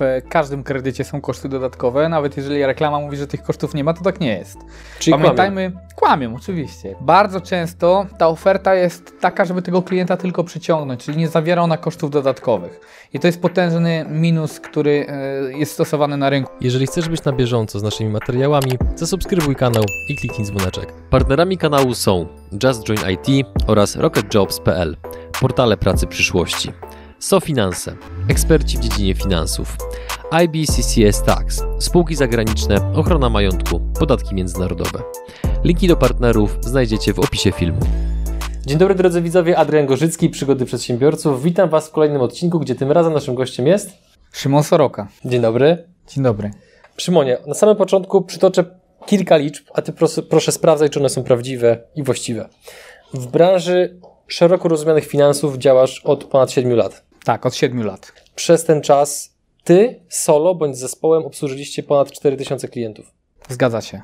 w każdym kredycie są koszty dodatkowe, nawet jeżeli reklama mówi, że tych kosztów nie ma, to tak nie jest. Czyli Pamiętajmy, kłamią. kłamią, oczywiście. Bardzo często ta oferta jest taka, żeby tego klienta tylko przyciągnąć, czyli nie zawiera ona kosztów dodatkowych. I to jest potężny minus, który e, jest stosowany na rynku. Jeżeli chcesz być na bieżąco z naszymi materiałami, zasubskrybuj kanał i kliknij dzwoneczek. Partnerami kanału są Just Join IT oraz RocketJobs.pl, portale pracy przyszłości. SoFinanse, eksperci w dziedzinie finansów. IBCCS Tax, spółki zagraniczne, ochrona majątku, podatki międzynarodowe. Linki do partnerów znajdziecie w opisie filmu. Dzień dobry drodzy widzowie, Adrian Gorzycki, Przygody Przedsiębiorców. Witam Was w kolejnym odcinku, gdzie tym razem naszym gościem jest... Szymon Soroka. Dzień dobry. Dzień dobry. Szymonie, na samym początku przytoczę kilka liczb, a Ty proszę, proszę sprawdzać, czy one są prawdziwe i właściwe. W branży szeroko rozumianych finansów działasz od ponad 7 lat. Tak, od 7 lat. Przez ten czas Ty solo bądź z zespołem obsłużyliście ponad 4000 klientów. Zgadza się.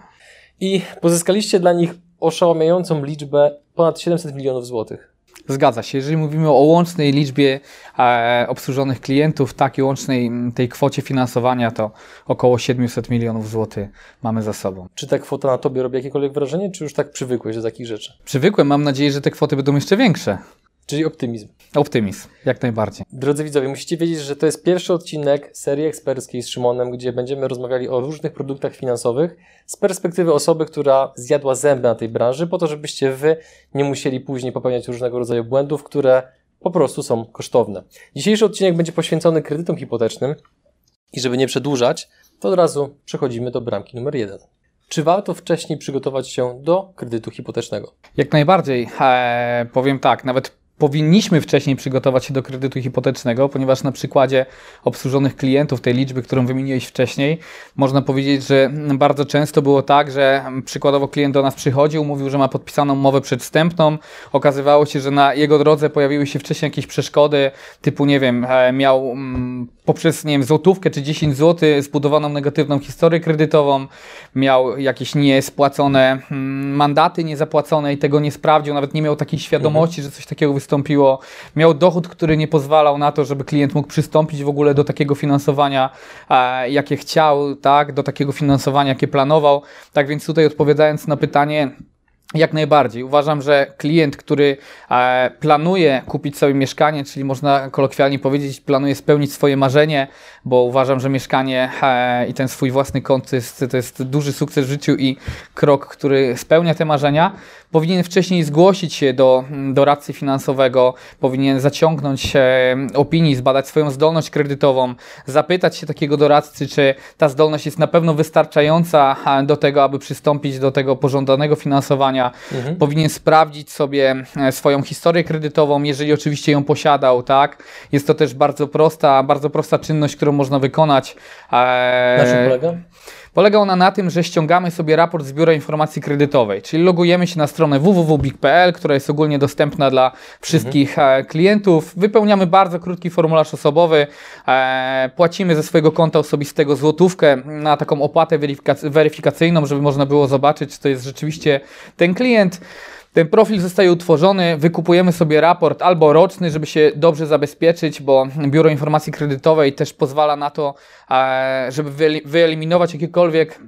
I pozyskaliście dla nich oszałamiającą liczbę ponad 700 milionów złotych. Zgadza się. Jeżeli mówimy o łącznej liczbie e, obsłużonych klientów, tak i łącznej tej kwocie finansowania, to około 700 milionów złotych mamy za sobą. Czy ta kwota na Tobie robi jakiekolwiek wrażenie, czy już tak przywykłeś do takich rzeczy? Przywykłem, mam nadzieję, że te kwoty będą jeszcze większe. Czyli optymizm. Optymizm, jak najbardziej. Drodzy widzowie, musicie wiedzieć, że to jest pierwszy odcinek serii eksperckiej z Szymonem, gdzie będziemy rozmawiali o różnych produktach finansowych z perspektywy osoby, która zjadła zęby na tej branży, po to, żebyście Wy nie musieli później popełniać różnego rodzaju błędów, które po prostu są kosztowne. Dzisiejszy odcinek będzie poświęcony kredytom hipotecznym i żeby nie przedłużać, to od razu przechodzimy do bramki numer jeden. Czy warto wcześniej przygotować się do kredytu hipotecznego? Jak najbardziej. E, powiem tak, nawet powinniśmy wcześniej przygotować się do kredytu hipotecznego, ponieważ na przykładzie obsłużonych klientów, tej liczby, którą wymieniłeś wcześniej, można powiedzieć, że bardzo często było tak, że przykładowo klient do nas przychodził, mówił, że ma podpisaną umowę przedwstępną, okazywało się, że na jego drodze pojawiły się wcześniej jakieś przeszkody, typu, nie wiem, e, miał mm, poprzez, nie wiem, złotówkę czy 10 zł zbudowaną negatywną historię kredytową, miał jakieś niespłacone mm, mandaty niezapłacone i tego nie sprawdził, nawet nie miał takiej świadomości, że coś takiego wystąpiło. Miał dochód, który nie pozwalał na to, żeby klient mógł przystąpić w ogóle do takiego finansowania, e, jakie chciał, tak, do takiego finansowania, jakie planował. Tak więc tutaj odpowiadając na pytanie, jak najbardziej. Uważam, że klient, który e, planuje kupić sobie mieszkanie, czyli można kolokwialnie powiedzieć, planuje spełnić swoje marzenie, bo uważam, że mieszkanie e, i ten swój własny kąt to jest, to jest duży sukces w życiu i krok, który spełnia te marzenia, powinien wcześniej zgłosić się do doradcy finansowego, powinien zaciągnąć e, opinii, zbadać swoją zdolność kredytową, zapytać się takiego doradcy, czy ta zdolność jest na pewno wystarczająca e, do tego, aby przystąpić do tego pożądanego finansowania. Mhm. Powinien sprawdzić sobie e, swoją historię kredytową, jeżeli oczywiście ją posiadał, tak? Jest to też bardzo prosta, bardzo prosta czynność, którą można wykonać. E, na czym polega? Polega ona na tym, że ściągamy sobie raport z Biura Informacji Kredytowej, czyli logujemy się na stronę www.big.pl, która jest ogólnie dostępna dla wszystkich mhm. klientów. Wypełniamy bardzo krótki formularz osobowy, e, płacimy ze swojego konta osobistego złotówkę na taką opłatę weryfikacyjną, żeby można było zobaczyć, czy to jest rzeczywiście ten klient. Ten profil zostaje utworzony, wykupujemy sobie raport albo roczny, żeby się dobrze zabezpieczyć, bo Biuro Informacji Kredytowej też pozwala na to, e, żeby wyeliminować jakiekolwiek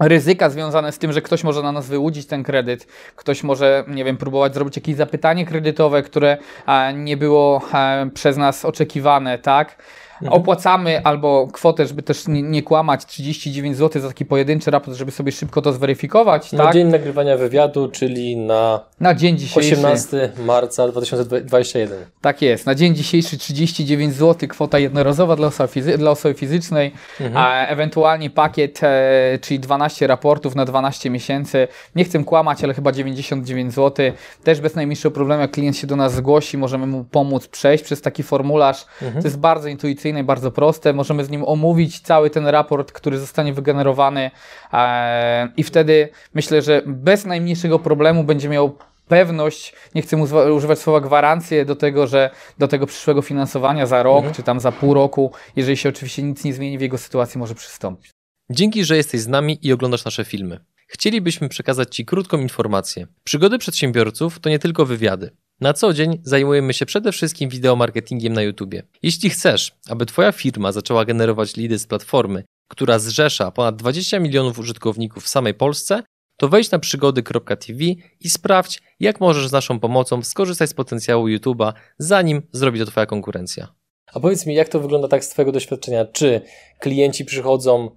ryzyka związane z tym, że ktoś może na nas wyłudzić ten kredyt, ktoś może, nie wiem, próbować zrobić jakieś zapytanie kredytowe, które e, nie było e, przez nas oczekiwane, tak? Mhm. Opłacamy albo kwotę, żeby też nie, nie, kłamać, 39 zł za taki pojedynczy raport, żeby sobie szybko to zweryfikować. Na tak? dzień nagrywania wywiadu, czyli na, na dzień dzisiejszy. 18 marca 2021. Tak jest. Na dzień dzisiejszy 39 zł, kwota jednorazowa dla osoby, fizy dla osoby fizycznej, mhm. a ewentualnie pakiet, e, czyli 12 raportów na 12 miesięcy. Nie chcę kłamać, ale chyba 99 zł. Też bez najmniejszego problemu, jak klient się do nas zgłosi, możemy mu pomóc przejść przez taki formularz. Mhm. To jest bardzo intuicyjne intuicyjne, bardzo proste. Możemy z nim omówić cały ten raport, który zostanie wygenerowany e, i wtedy myślę, że bez najmniejszego problemu będzie miał pewność, nie chcę używać słowa gwarancję do tego, że do tego przyszłego finansowania za rok, mhm. czy tam za pół roku, jeżeli się oczywiście nic nie zmieni w jego sytuacji, może przystąpić. Dzięki, że jesteś z nami i oglądasz nasze filmy. Chcielibyśmy przekazać Ci krótką informację. Przygody przedsiębiorców to nie tylko wywiady. Na co dzień zajmujemy się przede wszystkim wideomarketingiem na YouTube. Jeśli chcesz, aby Twoja firma zaczęła generować lidy z platformy, która zrzesza ponad 20 milionów użytkowników w samej Polsce, to wejdź na przygody.tv i sprawdź, jak możesz z naszą pomocą skorzystać z potencjału YouTube'a, zanim zrobi to Twoja konkurencja. A powiedz mi, jak to wygląda tak z Twojego doświadczenia? Czy klienci przychodzą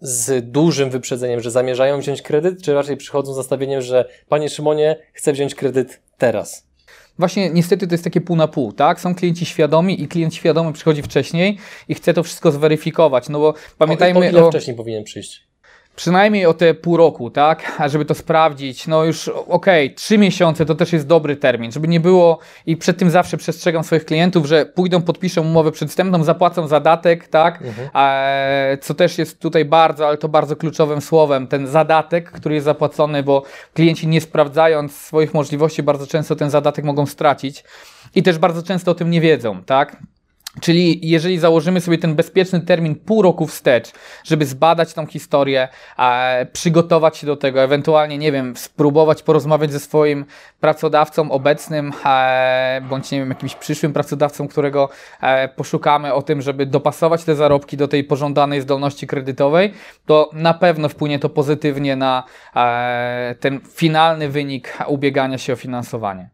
z dużym wyprzedzeniem, że zamierzają wziąć kredyt, czy raczej przychodzą z nastawieniem, że Panie Szymonie, chcę wziąć kredyt teraz? Właśnie niestety to jest takie pół na pół, tak? Są klienci świadomi i klient świadomy przychodzi wcześniej i chce to wszystko zweryfikować, no bo pamiętajmy o, o ile wcześniej powinien przyjść? Przynajmniej o te pół roku, tak? A żeby to sprawdzić, no już okej, okay, trzy miesiące to też jest dobry termin, żeby nie było i przed tym zawsze przestrzegam swoich klientów, że pójdą, podpiszą umowę przedstępną, zapłacą zadatek, tak? Mhm. E, co też jest tutaj bardzo, ale to bardzo kluczowym słowem, ten zadatek, który jest zapłacony, bo klienci nie sprawdzając swoich możliwości bardzo często ten zadatek mogą stracić i też bardzo często o tym nie wiedzą, tak? Czyli jeżeli założymy sobie ten bezpieczny termin pół roku wstecz, żeby zbadać tą historię, e, przygotować się do tego, ewentualnie, nie wiem, spróbować porozmawiać ze swoim pracodawcą obecnym, e, bądź nie wiem, jakimś przyszłym pracodawcą, którego e, poszukamy o tym, żeby dopasować te zarobki do tej pożądanej zdolności kredytowej, to na pewno wpłynie to pozytywnie na e, ten finalny wynik ubiegania się o finansowanie.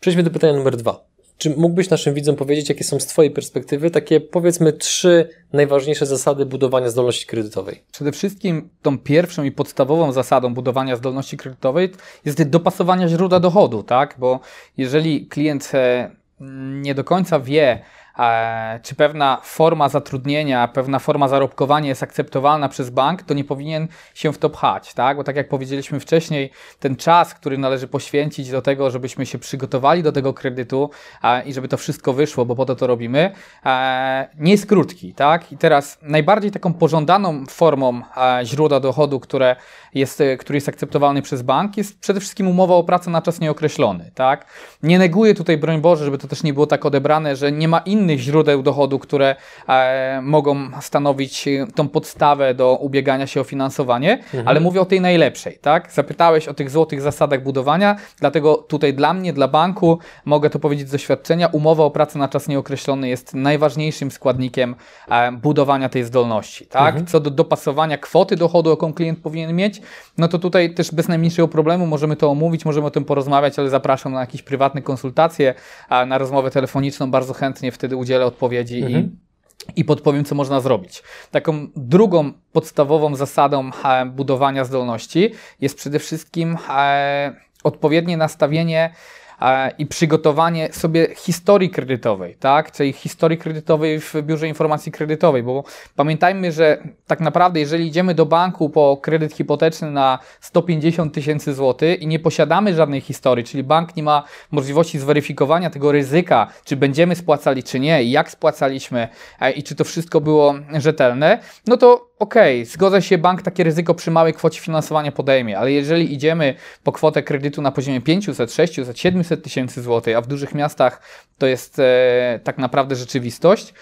Przejdźmy do pytania numer dwa. Czy mógłbyś naszym widzom powiedzieć, jakie są z Twojej perspektywy takie, powiedzmy, trzy najważniejsze zasady budowania zdolności kredytowej? Przede wszystkim tą pierwszą i podstawową zasadą budowania zdolności kredytowej jest dopasowanie źródła dochodu, tak? Bo jeżeli klient e, nie do końca wie, czy pewna forma zatrudnienia, pewna forma zarobkowania jest akceptowalna przez bank, to nie powinien się w to pchać, tak? Bo tak jak powiedzieliśmy wcześniej, ten czas, który należy poświęcić do tego, żebyśmy się przygotowali do tego kredytu i żeby to wszystko wyszło, bo po to to robimy, e, nie jest krótki, tak? I teraz najbardziej taką pożądaną formą e, źródła dochodu, które jest, który jest akceptowalny przez bank, jest przede wszystkim umowa o pracę na czas nieokreślony, tak? Nie neguję tutaj, broń Boże, żeby to też nie było tak odebrane, że nie ma innych innych źródeł dochodu, które e, mogą stanowić tą podstawę do ubiegania się o finansowanie, mhm. ale mówię o tej najlepszej, tak? Zapytałeś o tych złotych zasadach budowania, dlatego tutaj dla mnie, dla banku, mogę to powiedzieć z doświadczenia, umowa o pracę na czas nieokreślony jest najważniejszym składnikiem e, budowania tej zdolności, tak? Mhm. Co do dopasowania kwoty dochodu, jaką klient powinien mieć, no to tutaj też bez najmniejszego problemu możemy to omówić, możemy o tym porozmawiać, ale zapraszam na jakieś prywatne konsultacje, na rozmowę telefoniczną, bardzo chętnie wtedy udzielę odpowiedzi mhm. i i podpowiem, co można zrobić. Taką drugą podstawową zasadą e, budowania zdolności jest przede wszystkim e, odpowiednie nastawienie i przygotowanie sobie historii kredytowej, tak? Czyli historii kredytowej w biurze informacji kredytowej, bo pamiętajmy, że tak naprawdę, jeżeli idziemy do banku po kredyt hipoteczny na 150 tysięcy złotych i nie posiadamy żadnej historii, czyli bank nie ma możliwości zweryfikowania tego ryzyka, czy będziemy spłacali, czy nie, jak spłacaliśmy, e, i czy to wszystko było rzetelne, no to okej, okay, zgodzę się, bank takie ryzyko przy małej kwocie finansowania podejmie, ale jeżeli idziemy po kwotę kredytu na poziomie 500, 600, 700 tysięcy złotych, a w dużych miastach to jest e, tak naprawdę rzeczywistość,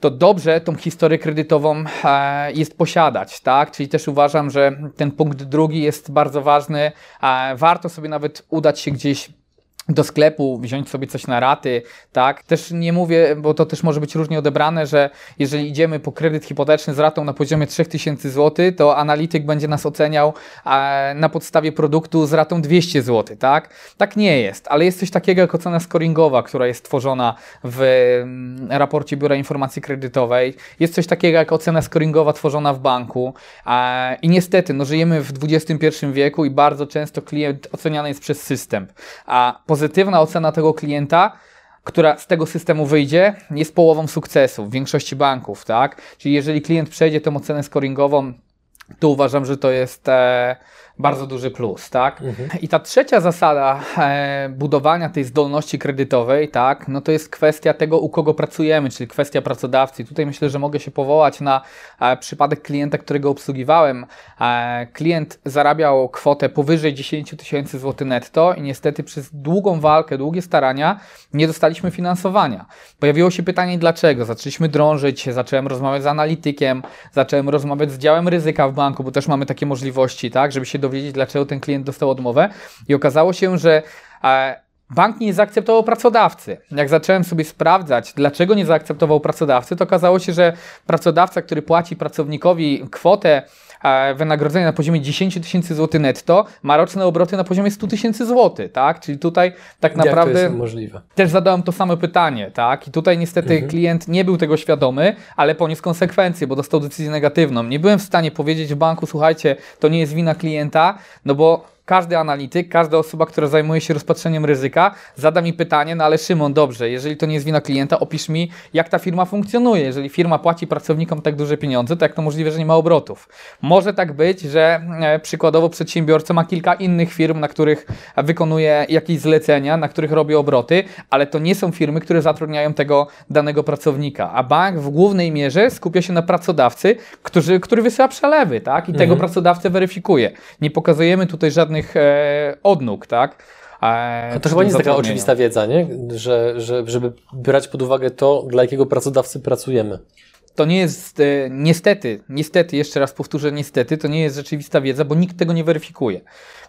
to dobrze tą historię kredytową e, jest posiadać, tak? Czyli też uważam, że ten punkt drugi jest bardzo ważny. E, warto sobie nawet udać się gdzieś do sklepu, wziąć sobie coś na raty, tak? Też nie mówię, bo to też może być różnie odebrane, że jeżeli idziemy po kredyt hipoteczny z ratą na poziomie 3000 zł, to analityk będzie nas oceniał na podstawie produktu z ratą 200 zł, tak? Tak nie jest, ale jest coś takiego jak ocena scoringowa, która jest tworzona w mm, raporcie Biura Informacji Kredytowej. Jest coś takiego jak ocena scoringowa tworzona w banku i niestety, no żyjemy w XXI wieku i bardzo często klient oceniany jest przez system, a pozytywna ocena tego klienta, która z tego systemu wyjdzie, jest połową sukcesu w większości banków, tak? Czyli jeżeli klient przejdzie tą ocenę scoringową, to uważam, że to jest e, bardzo duży plus, tak? Mhm. I ta trzecia zasada e, budowania tej zdolności kredytowej, tak, no to jest kwestia tego, u kogo pracujemy, czyli kwestia pracodawcy. Tutaj myślę, że mogę się powołać na e, przypadek klienta, którego obsługiwałem. E, klient zarabiał kwotę powyżej 10 tysięcy złotych netto i niestety przez długą walkę, długie starania nie dostaliśmy finansowania. Pojawiło się pytanie, dlaczego? Zaczęliśmy drążyć, zacząłem rozmawiać z analitykiem, zacząłem rozmawiać z działem ryzyka w banku, bo też mamy takie możliwości, tak, żeby się dowiedzieć, dlaczego ten klient dostał odmowę. I okazało się, że e, bank nie zaakceptował pracodawcy. Jak zacząłem sobie sprawdzać, dlaczego nie zaakceptował pracodawcy, to okazało się, że pracodawca, który płaci pracownikowi kwotę e, wynagrodzenia na poziomie 10 tysięcy złotych netto, ma roczne obroty na poziomie 100 tysięcy złotych, tak? Czyli tutaj tak naprawdę... Jak to jest możliwe? Też zadałem to samo pytanie, tak? I tutaj niestety mhm. klient nie był tego świadomy, ale poniósł konsekwencje, bo dostał decyzję negatywną. Nie byłem w stanie powiedzieć w banku, słuchajcie, to nie jest wina klienta, no bo każdy analityk, każda osoba, która zajmuje się rozpatrzeniem ryzyka, zada mi pytanie, no ale Szymon, dobrze, jeżeli to nie jest wina klienta, opisz mi, jak ta firma funkcjonuje. Jeżeli firma płaci pracownikom tak duże pieniądze, to jak to możliwe, że nie ma obrotów? Może tak być, że e, przykładowo przedsiębiorca ma kilka innych firm, na których wykonuje jakieś zlecenia, na których robi obroty, ale to nie są firmy, które zatrudniają tego danego pracownika. A bank w głównej mierze skupia się na pracodawcy, który, który wysyła przelewy, tak? I mhm. tego pracodawcę weryfikuje. Nie pokazujemy tutaj żadnych żadnych e, odnóg, tak? A to chyba nie jest taka oczywista wiedza, nie? Że, że, żeby brać pod uwagę to, dla jakiego pracodawcy pracujemy. To nie jest, e, niestety, niestety, jeszcze raz powtórzę, niestety, to nie jest rzeczywista wiedza, bo nikt tego nie weryfikuje.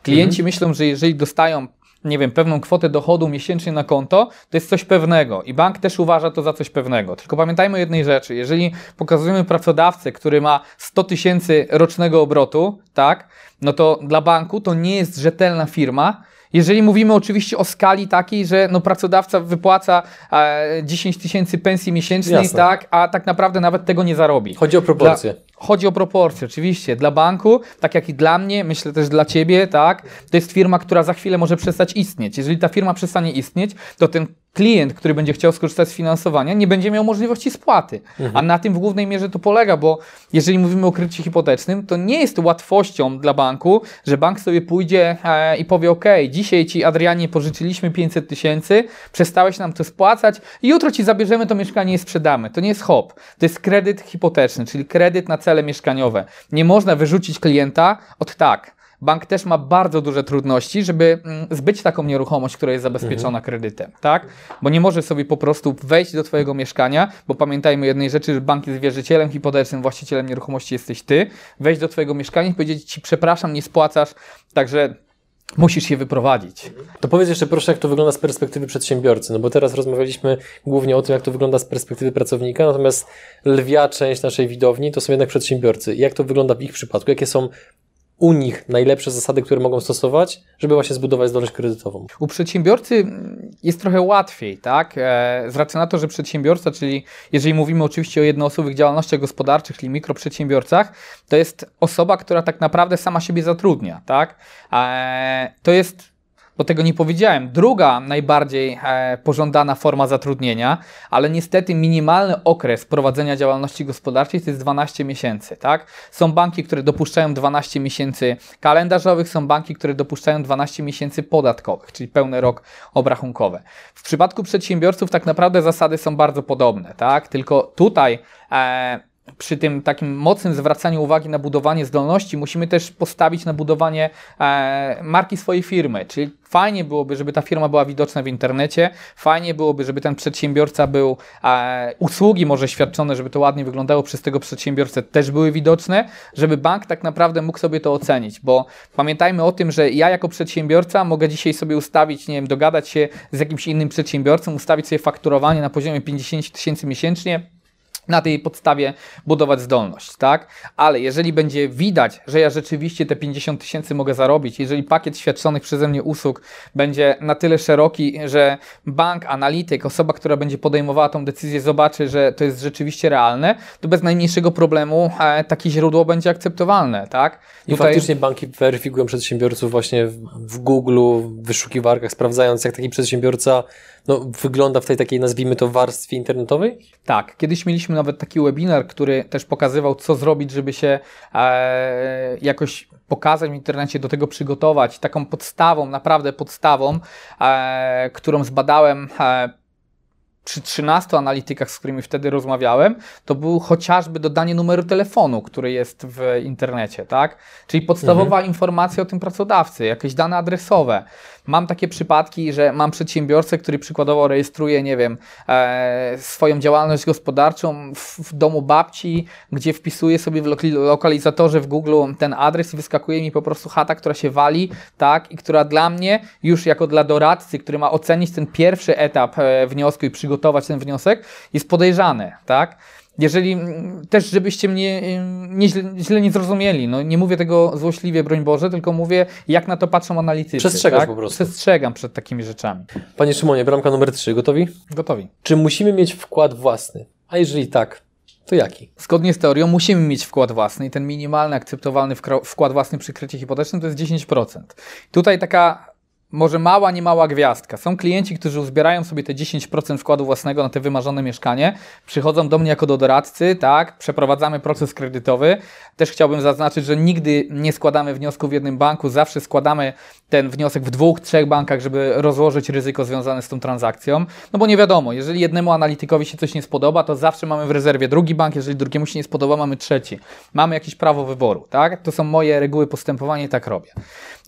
Klienci mhm. myślą, że jeżeli dostają nie wiem, pewną kwotę dochodu miesięcznie na konto, to jest coś pewnego i bank też uważa to za coś pewnego. Tylko pamiętajmy o jednej rzeczy, jeżeli pokazujemy pracodawcę, który ma 100 tysięcy rocznego obrotu, tak, no to dla banku to nie jest rzetelna firma, jeżeli mówimy oczywiście o skali takiej, że no pracodawca wypłaca e, 10 tysięcy pensji miesięcznej, tak, a tak naprawdę nawet tego nie zarobi. Chodzi o proporcje. Dla, chodzi o proporcje, oczywiście. Dla banku, tak jak i dla mnie, myślę też dla ciebie, tak, to jest firma, która za chwilę może przestać istnieć. Jeżeli ta firma przestanie istnieć, to ten klient, który będzie chciał skorzystać z finansowania, nie będzie miał możliwości spłaty. Mhm. A na tym w głównej mierze to polega, bo jeżeli mówimy o kredycie hipotecznym, to nie jest łatwością dla banku, że bank sobie pójdzie e, i powie: OK, dzisiaj ci Adrianie pożyczyliśmy 500 tysięcy, przestałeś nam to spłacać i jutro ci zabierzemy to mieszkanie i sprzedamy. To nie jest hop. To jest kredyt hipoteczny, czyli kredyt na cele mieszkaniowe. Nie można wyrzucić klienta od tak bank też ma bardzo duże trudności, żeby mm, zbyć taką nieruchomość, która jest zabezpieczona mhm. kredytem, tak? Bo nie może sobie po prostu wejść do Twojego mieszkania, bo pamiętajmy jednej rzeczy, że bank jest wierzycielem hipotecznym, właścicielem nieruchomości jesteś Ty, wejść do Twojego mieszkania i powiedzieć Ci, przepraszam, nie spłacasz, także musisz się wyprowadzić. To powiedz jeszcze proszę, jak to wygląda z perspektywy przedsiębiorcy, no bo teraz rozmawialiśmy głównie o tym, jak to wygląda z perspektywy pracownika, natomiast lwia część naszej widowni to są jednak przedsiębiorcy. Jak to wygląda w ich przypadku? Jakie są u nich najlepsze zasady, które mogą stosować, żeby właśnie zbudować zdolność kredytową? U przedsiębiorcy jest trochę łatwiej, tak? E, z racji na to, że przedsiębiorca, czyli jeżeli mówimy oczywiście o jednoosobowych działalnościach gospodarczych, czyli mikroprzedsiębiorcach, to jest osoba, która tak naprawdę sama siebie zatrudnia, tak? E, to jest bo tego nie powiedziałem. Druga najbardziej e, pożądana forma zatrudnienia, ale niestety minimalny okres prowadzenia działalności gospodarczej to jest 12 miesięcy. Tak? Są banki, które dopuszczają 12 miesięcy kalendarzowych, są banki, które dopuszczają 12 miesięcy podatkowych, czyli pełny rok obrachunkowy. W przypadku przedsiębiorców tak naprawdę zasady są bardzo podobne, tak? tylko tutaj e, przy tym takim mocnym zwracaniu uwagi na budowanie zdolności, musimy też postawić na budowanie e, marki swojej firmy. Czyli fajnie byłoby, żeby ta firma była widoczna w internecie, fajnie byłoby, żeby ten przedsiębiorca był, e, usługi może świadczone, żeby to ładnie wyglądało przez tego przedsiębiorcę, też były widoczne, żeby bank tak naprawdę mógł sobie to ocenić, bo pamiętajmy o tym, że ja jako przedsiębiorca mogę dzisiaj sobie ustawić, nie wiem, dogadać się z jakimś innym przedsiębiorcą, ustawić sobie fakturowanie na poziomie 50 tysięcy miesięcznie, na tej podstawie budować zdolność, tak? Ale jeżeli będzie widać, że ja rzeczywiście te 50 tysięcy mogę zarobić, jeżeli pakiet świadczonych przeze mnie usług będzie na tyle szeroki, że bank, analityk, osoba, która będzie podejmowała tą decyzję, zobaczy, że to jest rzeczywiście realne, to bez najmniejszego problemu e, takie źródło będzie akceptowalne, tak? I Tutaj... faktycznie banki weryfikują przedsiębiorców właśnie w Google, w wyszukiwarkach, sprawdzając, jak taki przedsiębiorca no, wygląda w tej takiej, nazwijmy to, warstwie internetowej? Tak. Kiedyś mieliśmy nawet taki webinar, który też pokazywał, co zrobić, żeby się e, jakoś pokazać w internecie, do tego przygotować. Taką podstawą, naprawdę podstawą, e, którą zbadałem e, przy 13 analitykach, z którymi wtedy rozmawiałem, to był chociażby dodanie numeru telefonu, który jest w internecie, tak? Czyli podstawowa mhm. informacja o tym pracodawcy, jakieś dane adresowe. Mam takie przypadki, że mam przedsiębiorcę, który przykładowo rejestruje, nie wiem, e, swoją działalność gospodarczą w, w, domu babci, gdzie wpisuje sobie w lokalizatorze w Google ten adres i wyskakuje mi po prostu chata, która się wali, tak, i która dla mnie, już jako dla doradcy, który ma ocenić ten pierwszy etap e, wniosku i przygotować ten wniosek, jest podejrzane, tak. Jeżeli też, żebyście mnie nie źle, źle, nie zrozumieli, no nie mówię tego złośliwie, broń Boże, tylko mówię, jak na to patrzą analitycy. Przestrzegasz tak? po prostu. Przestrzegam przed takimi rzeczami. Panie Szymonie, bramka numer 3, gotowi? Gotowi. Czy musimy mieć wkład własny? A jeżeli tak, to jaki? Zgodnie z teorią musimy mieć wkład własny i ten minimalny akceptowalny wkład własny przy kredycie hipotecznym to jest 10%. Tutaj taka może mała, nie mała gwiazdka. Są klienci, którzy uzbierają sobie te 10% wkładu własnego na te wymarzone mieszkanie, przychodzą do mnie jako do doradcy, tak, przeprowadzamy proces kredytowy. Też chciałbym zaznaczyć, że nigdy nie składamy wniosku w jednym banku, zawsze składamy ten wniosek w dwóch, trzech bankach, żeby rozłożyć ryzyko związane z tą transakcją. No bo nie wiadomo, jeżeli jednemu analitykowi się coś nie spodoba, to zawsze mamy w rezerwie drugi bank, jeżeli drugiemu się nie spodoba, mamy trzeci. Mamy jakieś prawo wyboru, tak? To są moje reguły postępowania i tak robię.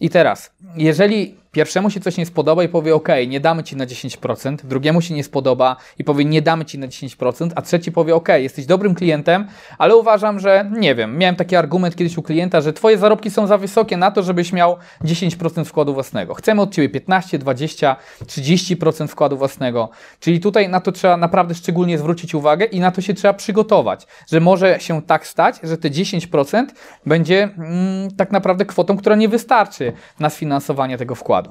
I teraz, jeżeli pierwszemu się coś nie spodoba i powie OK, nie damy ci na 10%, drugiemu się nie spodoba i powie nie damy ci na 10%, a trzeci powie OK, jesteś dobrym klientem, ale uważam, że nie wiem, miałem taki argument kiedyś u klienta, że twoje zarobki są za wysokie na to, żebyś miał 10% wkładu własnego. Chcemy od ciebie 15, 20, 30% wkładu własnego. Czyli tutaj na to trzeba naprawdę szczególnie zwrócić uwagę i na to się trzeba przygotować, że może się tak stać, że te 10% będzie mm, tak naprawdę kwotą, która nie wystarczy na sfinansowanie tego wkładu.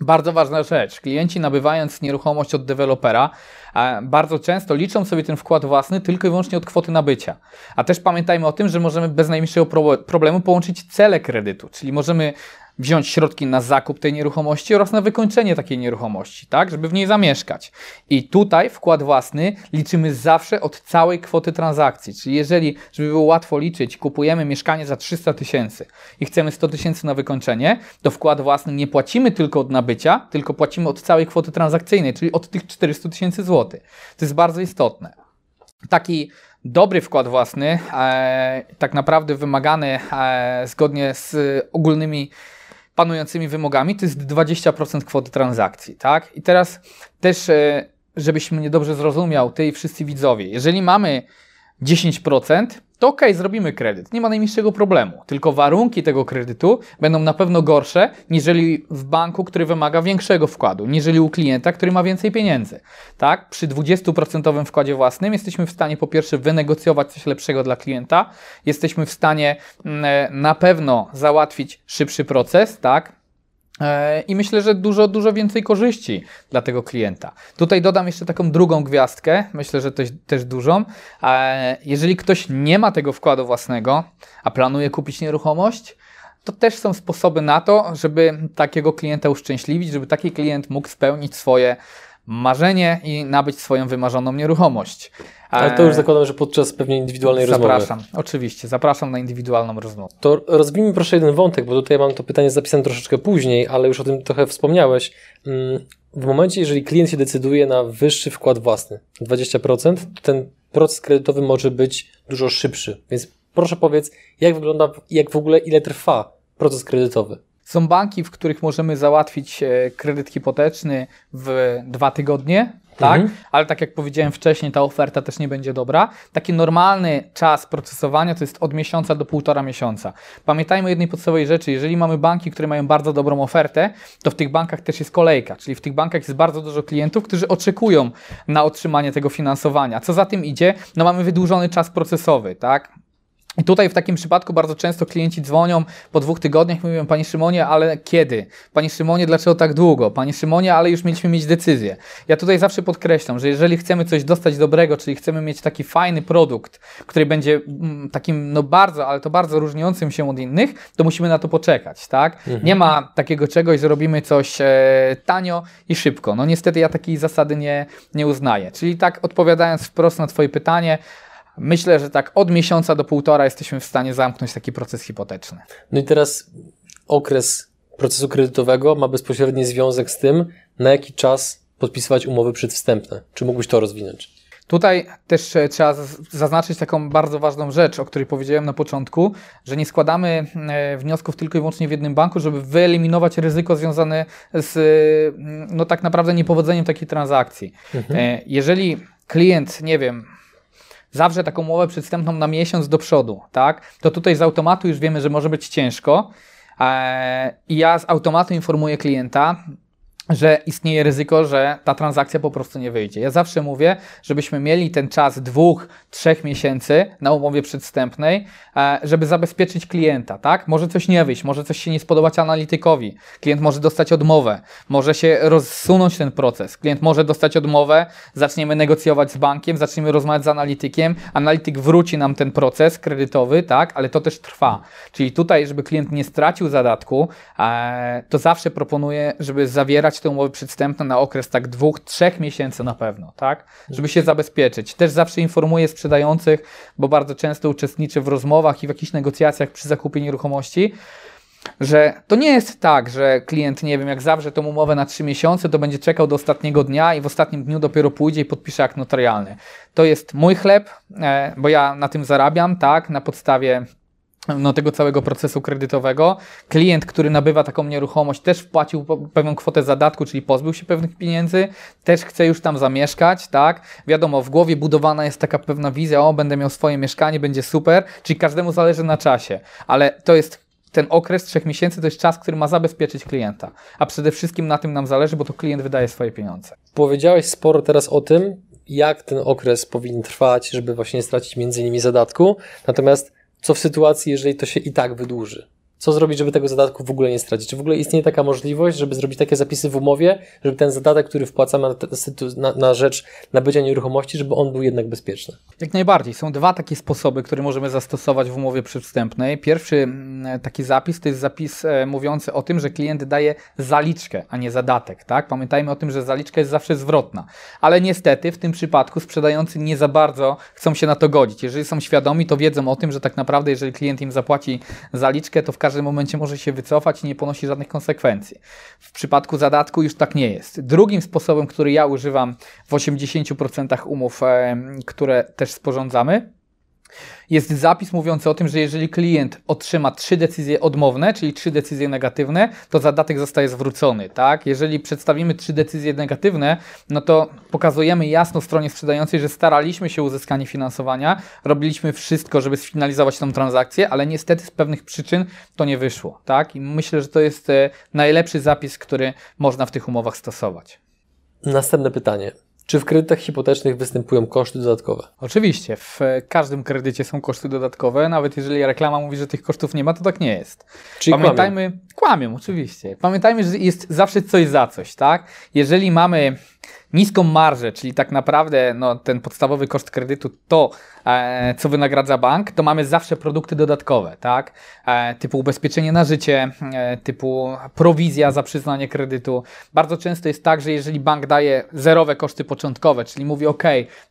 Bardzo ważna rzecz. Klienci nabywając nieruchomość od dewelopera e, bardzo często liczą sobie ten wkład własny tylko i wyłącznie od kwoty nabycia. A też pamiętajmy o tym, że możemy bez najmniejszego problemu połączyć cele kredytu, czyli możemy wziąć środki na zakup tej nieruchomości oraz na wykończenie takiej nieruchomości, tak, żeby w niej zamieszkać. I tutaj wkład własny liczymy zawsze od całej kwoty transakcji. Czyli jeżeli, żeby było łatwo liczyć, kupujemy mieszkanie za 300 tysięcy i chcemy 100 tysięcy na wykończenie, to wkład własny nie płacimy tylko od nabycia, tylko płacimy od całej kwoty transakcyjnej, czyli od tych 400 tysięcy złotych. To jest bardzo istotne. Taki dobry wkład własny, e, tak naprawdę wymagany e, zgodnie z ogólnymi panującymi wymogami to jest 20% kwoty transakcji, tak? I teraz też, e, żebyś mnie dobrze zrozumiał, ty i wszyscy widzowie, jeżeli mamy 10%, to ok, zrobimy kredyt, nie ma najmniejszego problemu. Tylko warunki tego kredytu będą na pewno gorsze, niżeli w banku, który wymaga większego wkładu, niżeli u klienta, który ma więcej pieniędzy. Tak? Przy 20% wkładzie własnym jesteśmy w stanie po pierwsze wynegocjować coś lepszego dla klienta, jesteśmy w stanie mm, na pewno załatwić szybszy proces, tak? E, I myślę, że dużo, dużo więcej korzyści dla tego klienta. Tutaj dodam jeszcze taką drugą gwiazdkę, myślę, że też, też dużą. E, jeżeli ktoś nie ma tego wkładu własnego, a planuje kupić nieruchomość, to też są sposoby na to, żeby takiego klienta uszczęśliwić, żeby taki klient mógł spełnić swoje marzenie i nabyć swoją wymarzoną nieruchomość. Ale to już zakładam, że podczas pewnie indywidualnej zapraszam, rozmowy. Zapraszam, oczywiście, zapraszam na indywidualną rozmowę. To rozwijmy proszę jeden wątek, bo tutaj mam to pytanie zapisane troszeczkę później, ale już o tym trochę wspomniałeś. Mm, w momencie, jeżeli klient się decyduje na wyższy wkład własny, 20%, to ten proces kredytowy może być dużo szybszy. Więc proszę powiedz, jak wygląda, jak w ogóle, ile trwa proces kredytowy? Są banki, w których możemy załatwić e, kredyt hipoteczny w dwa tygodnie, tak? Mhm. Ale tak jak powiedziałem wcześniej, ta oferta też nie będzie dobra. Taki normalny czas procesowania to jest od miesiąca do półtora miesiąca. Pamiętajmy o jednej podstawowej rzeczy, jeżeli mamy banki, które mają bardzo dobrą ofertę, to w tych bankach też jest kolejka, czyli w tych bankach jest bardzo dużo klientów, którzy oczekują na otrzymanie tego finansowania. Co za tym idzie? No mamy wydłużony czas procesowy, tak? I tutaj w takim przypadku bardzo często klienci dzwonią po dwóch tygodniach i mówią, Panie Szymonie, ale kiedy? Panie Szymonie, dlaczego tak długo? Panie Szymonie, ale już mieliśmy mieć decyzję. Ja tutaj zawsze podkreślam, że jeżeli chcemy coś dostać dobrego, czyli chcemy mieć taki fajny produkt, który będzie mm, takim, no bardzo, ale to bardzo różniącym się od innych, to musimy na to poczekać, tak? Mhm. Nie ma takiego czegoś, że robimy coś e, tanio i szybko. No niestety ja takiej zasady nie, nie uznaję. Czyli tak odpowiadając wprost na Twoje pytanie, Myślę, że tak od miesiąca do półtora jesteśmy w stanie zamknąć taki proces hipoteczny. No i teraz okres procesu kredytowego ma bezpośredni związek z tym, na jaki czas podpisywać umowy przedwstępne. Czy mógłbyś to rozwinąć? Tutaj też e, trzeba zaznaczyć taką bardzo ważną rzecz, o której powiedziałem na początku, że nie składamy e, wniosków tylko i wyłącznie w jednym banku, żeby wyeliminować ryzyko związane z mm, no tak naprawdę niepowodzeniem takiej transakcji. Mhm. Jeżeli klient, nie wiem, zawrze taką umowę przedstępną na miesiąc do przodu, tak, to tutaj z automatu już wiemy, że może być ciężko. I ja z automatu informuję klienta, że istnieje ryzyko, że ta transakcja po prostu nie wyjdzie. Ja zawsze mówię, żebyśmy mieli ten czas dwóch, trzech miesięcy na umowie przedstępnej, e, żeby zabezpieczyć klienta, tak? Może coś nie wyjść, może coś się nie spodobać analitykowi. Klient może dostać odmowę, może się rozsunąć ten proces. Klient może dostać odmowę, zaczniemy negocjować z bankiem, zaczniemy rozmawiać z analitykiem, analityk wróci nam ten proces kredytowy, tak? Ale to też trwa. Czyli tutaj, żeby klient nie stracił zadatku, e, to zawsze proponuję, żeby zawierać te umowy przedstępne na okres tak dwóch, trzech miesięcy na pewno, tak? Żeby się zabezpieczyć. Też zawsze informuję sprzedających, bo bardzo często uczestniczę w rozmowach i w jakichś negocjacjach przy zakupie nieruchomości, że to nie jest tak, że klient, nie wiem, jak zawrze tą umowę na trzy miesiące, to będzie czekał do ostatniego dnia i w ostatnim dniu dopiero pójdzie i podpisze akt notarialny. To jest mój chleb, e, bo ja na tym zarabiam, tak, na podstawie no, tego całego procesu kredytowego. Klient, który nabywa taką nieruchomość, też wpłacił pewną kwotę zadatku, czyli pozbył się pewnych pieniędzy, też chce już tam zamieszkać, tak? Wiadomo, w głowie budowana jest taka pewna wizja, o, będę miał swoje mieszkanie, będzie super, czyli każdemu zależy na czasie, ale to jest ten okres trzech miesięcy to jest czas, który ma zabezpieczyć klienta. A przede wszystkim na tym nam zależy, bo to klient wydaje swoje pieniądze. Powiedziałeś sporo teraz o tym, jak ten okres powinien trwać, żeby właśnie nie stracić między innymi zadatku. Natomiast co w sytuacji, jeżeli to się i tak wydłuży? Co zrobić, żeby tego zadatku w ogóle nie stracić? Czy w ogóle istnieje taka możliwość, żeby zrobić takie zapisy w umowie, żeby ten zadatek, który wpłacamy na, na, rzecz nabycia nieruchomości, żeby on był jednak bezpieczny? Jak najbardziej. Są dwa takie sposoby, które możemy zastosować w umowie przedwstępnej. Pierwszy mm, taki zapis to jest zapis e, mówiący o tym, że klient daje zaliczkę, a nie zadatek. Tak? Pamiętajmy o tym, że zaliczka jest zawsze zwrotna. Ale niestety w tym przypadku sprzedający nie za bardzo chcą się na to godzić. Jeżeli są świadomi, to wiedzą o tym, że tak naprawdę jeżeli klient im zapłaci zaliczkę, to w każdym momencie może się wycofać i nie ponosi żadnych konsekwencji. W przypadku zadatku już tak nie jest. Drugim sposobem, który ja używam w 80% umów, które też sporządzamy, jest zapis mówiący o tym, że jeżeli klient otrzyma trzy decyzje odmowne, czyli trzy decyzje negatywne, to zadatek zostaje zwrócony, tak? Jeżeli przedstawimy trzy decyzje negatywne, no to pokazujemy jasno stronie sprzedającej, że staraliśmy się o uzyskanie finansowania, robiliśmy wszystko, żeby sfinalizować tą transakcję, ale niestety z pewnych przyczyn to nie wyszło, tak? I myślę, że to jest e, najlepszy zapis, który można w tych umowach stosować. Następne pytanie. Czy w kredytach hipotecznych występują koszty dodatkowe? Oczywiście, w każdym kredycie są koszty dodatkowe, nawet jeżeli reklama mówi, że tych kosztów nie ma, to tak nie jest. Czyli Pamiętajmy, kłamią, kłamią oczywiście. Pamiętajmy, że jest zawsze coś za coś, tak? Jeżeli mamy niską marżę, czyli tak naprawdę no, ten podstawowy koszt kredytu to, e, co wynagradza bank, to mamy zawsze produkty dodatkowe, tak? E, typu ubezpieczenie na życie, e, typu prowizja za przyznanie kredytu. Bardzo często jest tak, że jeżeli bank daje zerowe koszty początkowe, czyli mówi OK,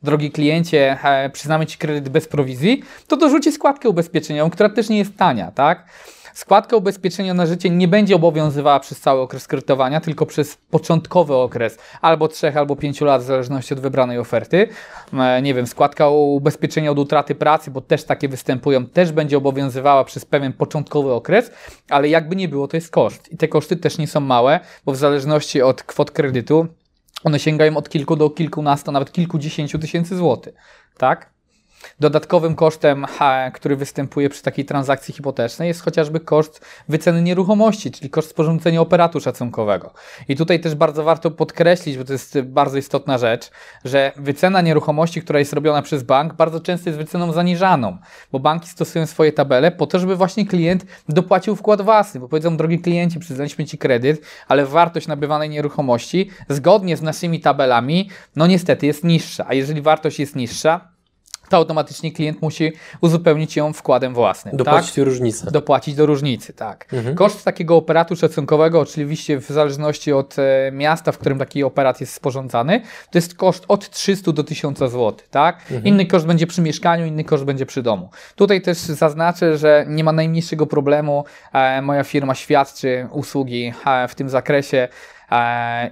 drogi kliencie, e, przyznamy Ci kredyt bez prowizji, to dorzuci składkę ubezpieczeniową, która też nie jest tania, tak? Składka ubezpieczenia na życie nie będzie obowiązywała przez cały okres kredytowania, tylko przez początkowy okres albo 3 albo 5 lat, w zależności od wybranej oferty. E, nie wiem, składka ubezpieczenia od utraty pracy, bo też takie występują, też będzie obowiązywała przez pewien początkowy okres, ale jakby nie było, to jest koszt. I te koszty też nie są małe, bo w zależności od kwot kredytu one sięgają od kilku do kilkunastu, nawet kilkudziesięciu tysięcy złotych. Tak? Dodatkowym kosztem, który występuje przy takiej transakcji hipotecznej, jest chociażby koszt wyceny nieruchomości, czyli koszt sporządzenia operatu szacunkowego. I tutaj też bardzo warto podkreślić, bo to jest bardzo istotna rzecz, że wycena nieruchomości, która jest robiona przez bank, bardzo często jest wyceną zaniżaną, bo banki stosują swoje tabele po to, żeby właśnie klient dopłacił wkład własny, bo powiedzą, drogi klienci, przyznaliśmy Ci kredyt, ale wartość nabywanej nieruchomości zgodnie z naszymi tabelami, no niestety jest niższa, a jeżeli wartość jest niższa, to automatycznie klient musi uzupełnić ją wkładem własnym. Dopłacić tak? do różnicy. Dopłacić do różnicy, tak. Mhm. Koszt takiego operatu szacunkowego, oczywiście w zależności od e, miasta, w którym taki operat jest sporządzany, to jest koszt od 300 do 1000 zł, tak? Mhm. Inny koszt będzie przy mieszkaniu, inny koszt będzie przy domu. Tutaj też zaznaczę, że nie ma najmniejszego problemu. E, moja firma świadczy usługi e, w tym zakresie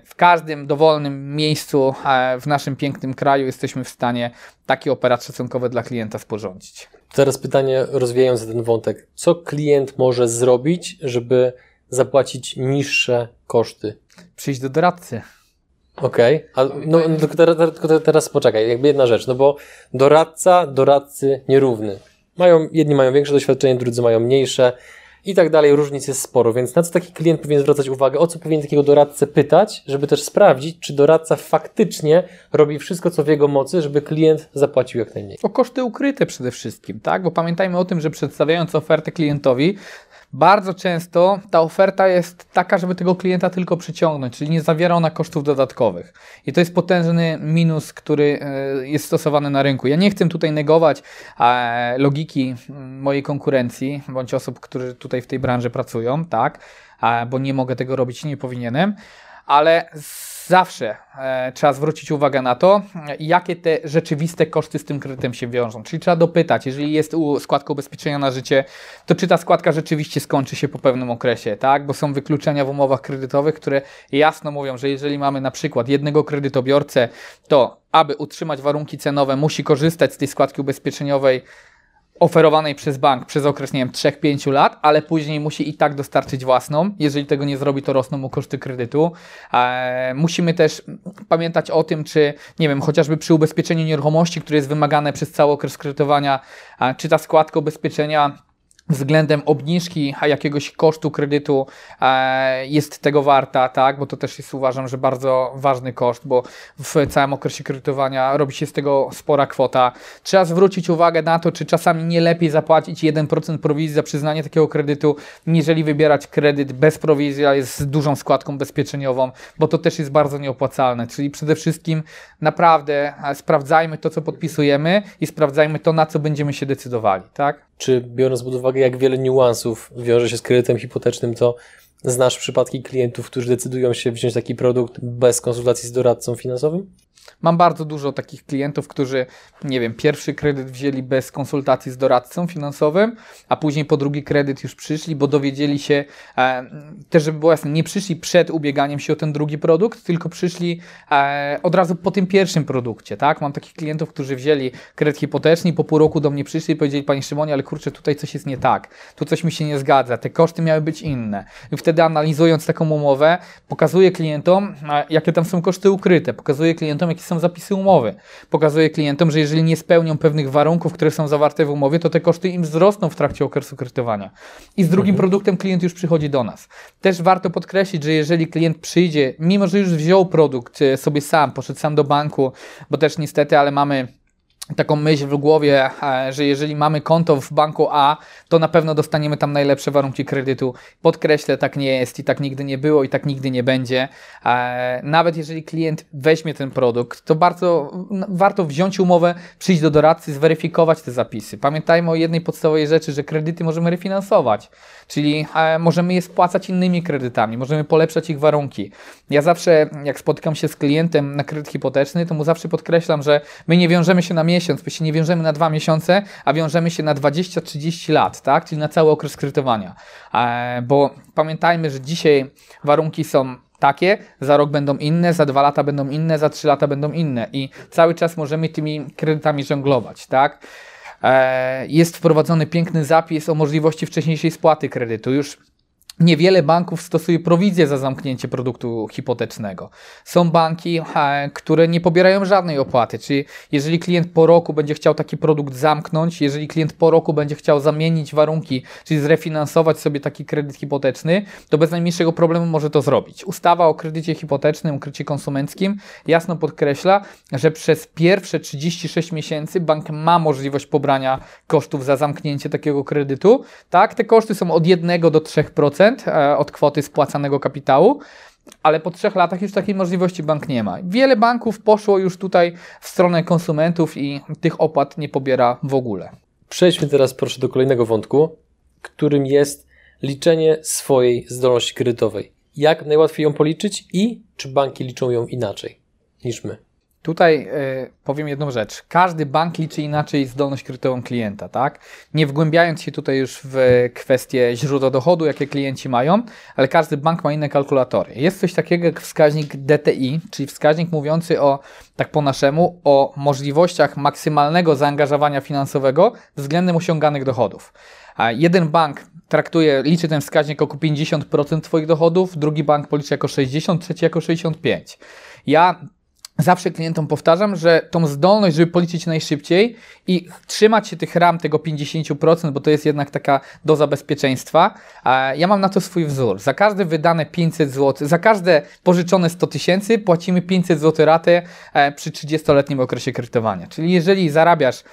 w każdym dowolnym miejscu e, w naszym pięknym kraju jesteśmy w stanie taki operat szacunkowy dla klienta sporządzić. Teraz pytanie rozwijając ten wątek. Co klient może zrobić, żeby zapłacić niższe koszty? Przyjść do doradcy. Okej, okay. no, no tylko, teraz, tylko teraz poczekaj, jakby jedna rzecz, no bo doradca, doradcy nierówny. Mają, jedni mają większe doświadczenie, drudzy mają mniejsze i tak dalej, różnic jest sporo, więc na co taki klient powinien zwracać uwagę, o co powinien takiego doradcę pytać, żeby też sprawdzić, czy doradca faktycznie robi wszystko, co w jego mocy, żeby klient zapłacił jak najmniej. O koszty ukryte przede wszystkim, tak? Bo pamiętajmy o tym, że przedstawiając ofertę klientowi, bardzo często ta oferta jest taka, żeby tego klienta tylko przyciągnąć, czyli nie zawiera ona kosztów dodatkowych. I to jest potężny minus, który e, jest stosowany na rynku. Ja nie chcę tutaj negować e, logiki mojej konkurencji, bądź osób, którzy tutaj w tej branży pracują, tak, bo nie mogę tego robić, nie powinienem, ale zawsze e, trzeba zwrócić uwagę na to, jakie te rzeczywiste koszty z tym kredytem się wiążą. Czyli trzeba dopytać, jeżeli jest u składka ubezpieczenia na życie, to czy ta składka rzeczywiście skończy się po pewnym okresie, tak? Bo są wykluczenia w umowach kredytowych, które jasno mówią, że jeżeli mamy na przykład jednego kredytobiorcę, to aby utrzymać warunki cenowe, musi korzystać z tej składki ubezpieczeniowej oferowanej przez bank przez okres, nie wiem, 3-5 lat, ale później musi i tak dostarczyć własną. Jeżeli tego nie zrobi, to rosną mu koszty kredytu. E, musimy też pamiętać o tym, czy, nie wiem, chociażby przy ubezpieczeniu nieruchomości, które jest wymagane przez cały okres kredytowania, czy ta składka ubezpieczenia względem obniżki jakiegoś kosztu kredytu e, jest tego warta, tak? Bo to też jest uważam, że bardzo ważny koszt, bo w całym okresie kredytowania robi się z tego spora kwota. Trzeba zwrócić uwagę na to, czy czasami nie lepiej zapłacić 1% prowizji za przyznanie takiego kredytu, niżeli wybierać kredyt bez prowizji, ale z dużą składką bezpieczeniową, bo to też jest bardzo nieopłacalne. Czyli przede wszystkim naprawdę e, sprawdzajmy to, co podpisujemy i sprawdzajmy to, na co będziemy się decydowali, tak? Czy biorąc pod uwagę, jak wiele niuansów wiąże się z kredytem hipotecznym, to znasz przypadki klientów, którzy decydują się wziąć taki produkt bez konsultacji z doradcą finansowym? Mam bardzo dużo takich klientów, którzy, nie wiem, pierwszy kredyt wzięli bez konsultacji z doradcą finansowym, a później po drugi kredyt już przyszli, bo dowiedzieli się, e, też żeby było jasne, nie przyszli przed ubieganiem się o ten drugi produkt, tylko przyszli e, od razu po tym pierwszym produkcie, tak? Mam takich klientów, którzy wzięli kredyt hipoteczny i po pół roku do mnie przyszli i powiedzieli, Panie Szymonie, ale kurczę, tutaj coś jest nie tak, tu coś mi się nie zgadza, te koszty miały być inne. I wtedy analizując taką umowę, pokazuję klientom, e, jakie tam są koszty ukryte, pokazuję klientom, jakie są zapisy umowy. Pokazuje klientom, że jeżeli nie spełnią pewnych warunków, które są zawarte w umowie, to te koszty im wzrosną w trakcie okresu kredytowania. I z drugim mhm. produktem klient już przychodzi do nas. Też warto podkreślić, że jeżeli klient przyjdzie, mimo że już wziął produkt e, sobie sam, poszedł sam do banku, bo też niestety, ale mamy taką myśl w głowie, e, że jeżeli mamy konto w banku A, to na pewno dostaniemy tam najlepsze warunki kredytu. Podkreślę, tak nie jest i tak nigdy nie było i tak nigdy nie będzie. E, nawet jeżeli klient weźmie ten produkt, to bardzo warto wziąć umowę, przyjść do doradcy, zweryfikować te zapisy. Pamiętajmy o jednej podstawowej rzeczy, że kredyty możemy refinansować, czyli e, możemy je spłacać innymi kredytami, możemy polepszać ich warunki. Ja zawsze, jak spotykam się z klientem na kredyt hipoteczny, to mu zawsze podkreślam, że my nie wiążemy się na miesiąc, my się nie wiążemy na dwa miesiące, a wiążemy się na 20-30 lat, tak? czyli na cały okres kredytowania. E, bo pamiętajmy, że dzisiaj warunki są takie, za rok będą inne, za dwa lata będą inne, za trzy lata będą inne i cały czas możemy tymi kredytami żonglować, tak? E, jest wprowadzony piękny zapis o możliwości wcześniejszej spłaty kredytu. Już Niewiele banków stosuje prowizję za zamknięcie produktu hipotecznego. Są banki, które nie pobierają żadnej opłaty, czyli jeżeli klient po roku będzie chciał taki produkt zamknąć, jeżeli klient po roku będzie chciał zamienić warunki, czyli zrefinansować sobie taki kredyt hipoteczny, to bez najmniejszego problemu może to zrobić. Ustawa o kredycie hipotecznym, o kredycie konsumenckim jasno podkreśla, że przez pierwsze 36 miesięcy bank ma możliwość pobrania kosztów za zamknięcie takiego kredytu. Tak, te koszty są od 1 do 3%. E, od kwoty spłacanego kapitału, ale po trzech latach już takiej możliwości bank nie ma. Wiele banków poszło już tutaj w stronę konsumentów i tych opłat nie pobiera w ogóle. Przejdźmy teraz proszę do kolejnego wątku, którym jest liczenie swojej zdolności kredytowej. Jak najłatwiej ją policzyć i czy banki liczą ją inaczej niż my? Tutaj y, powiem jedną rzecz. Każdy bank liczy inaczej zdolność kredytową klienta, tak? Nie wgłębiając się tutaj już w kwestie źródła dochodu, jakie klienci mają, ale każdy bank ma inne kalkulatory. Jest coś takiego jak wskaźnik DTI, czyli wskaźnik mówiący o, tak po naszemu, o możliwościach maksymalnego zaangażowania finansowego względem osiąganych dochodów. A jeden bank traktuje, liczy ten wskaźnik jako 50% Twoich dochodów, drugi bank policzy jako 60%, trzeci jako 65%. Ja Zawsze klientom powtarzam, że tą zdolność, żeby policzyć najszybciej i trzymać się tych ram tego 50%, bo to jest jednak taka doza bezpieczeństwa, ja mam na to swój wzór. Za każde wydane 500 zł, za każde pożyczone 100 tysięcy płacimy 500 zł ratę e, przy 30-letnim okresie kredytowania. Czyli jeżeli zarabiasz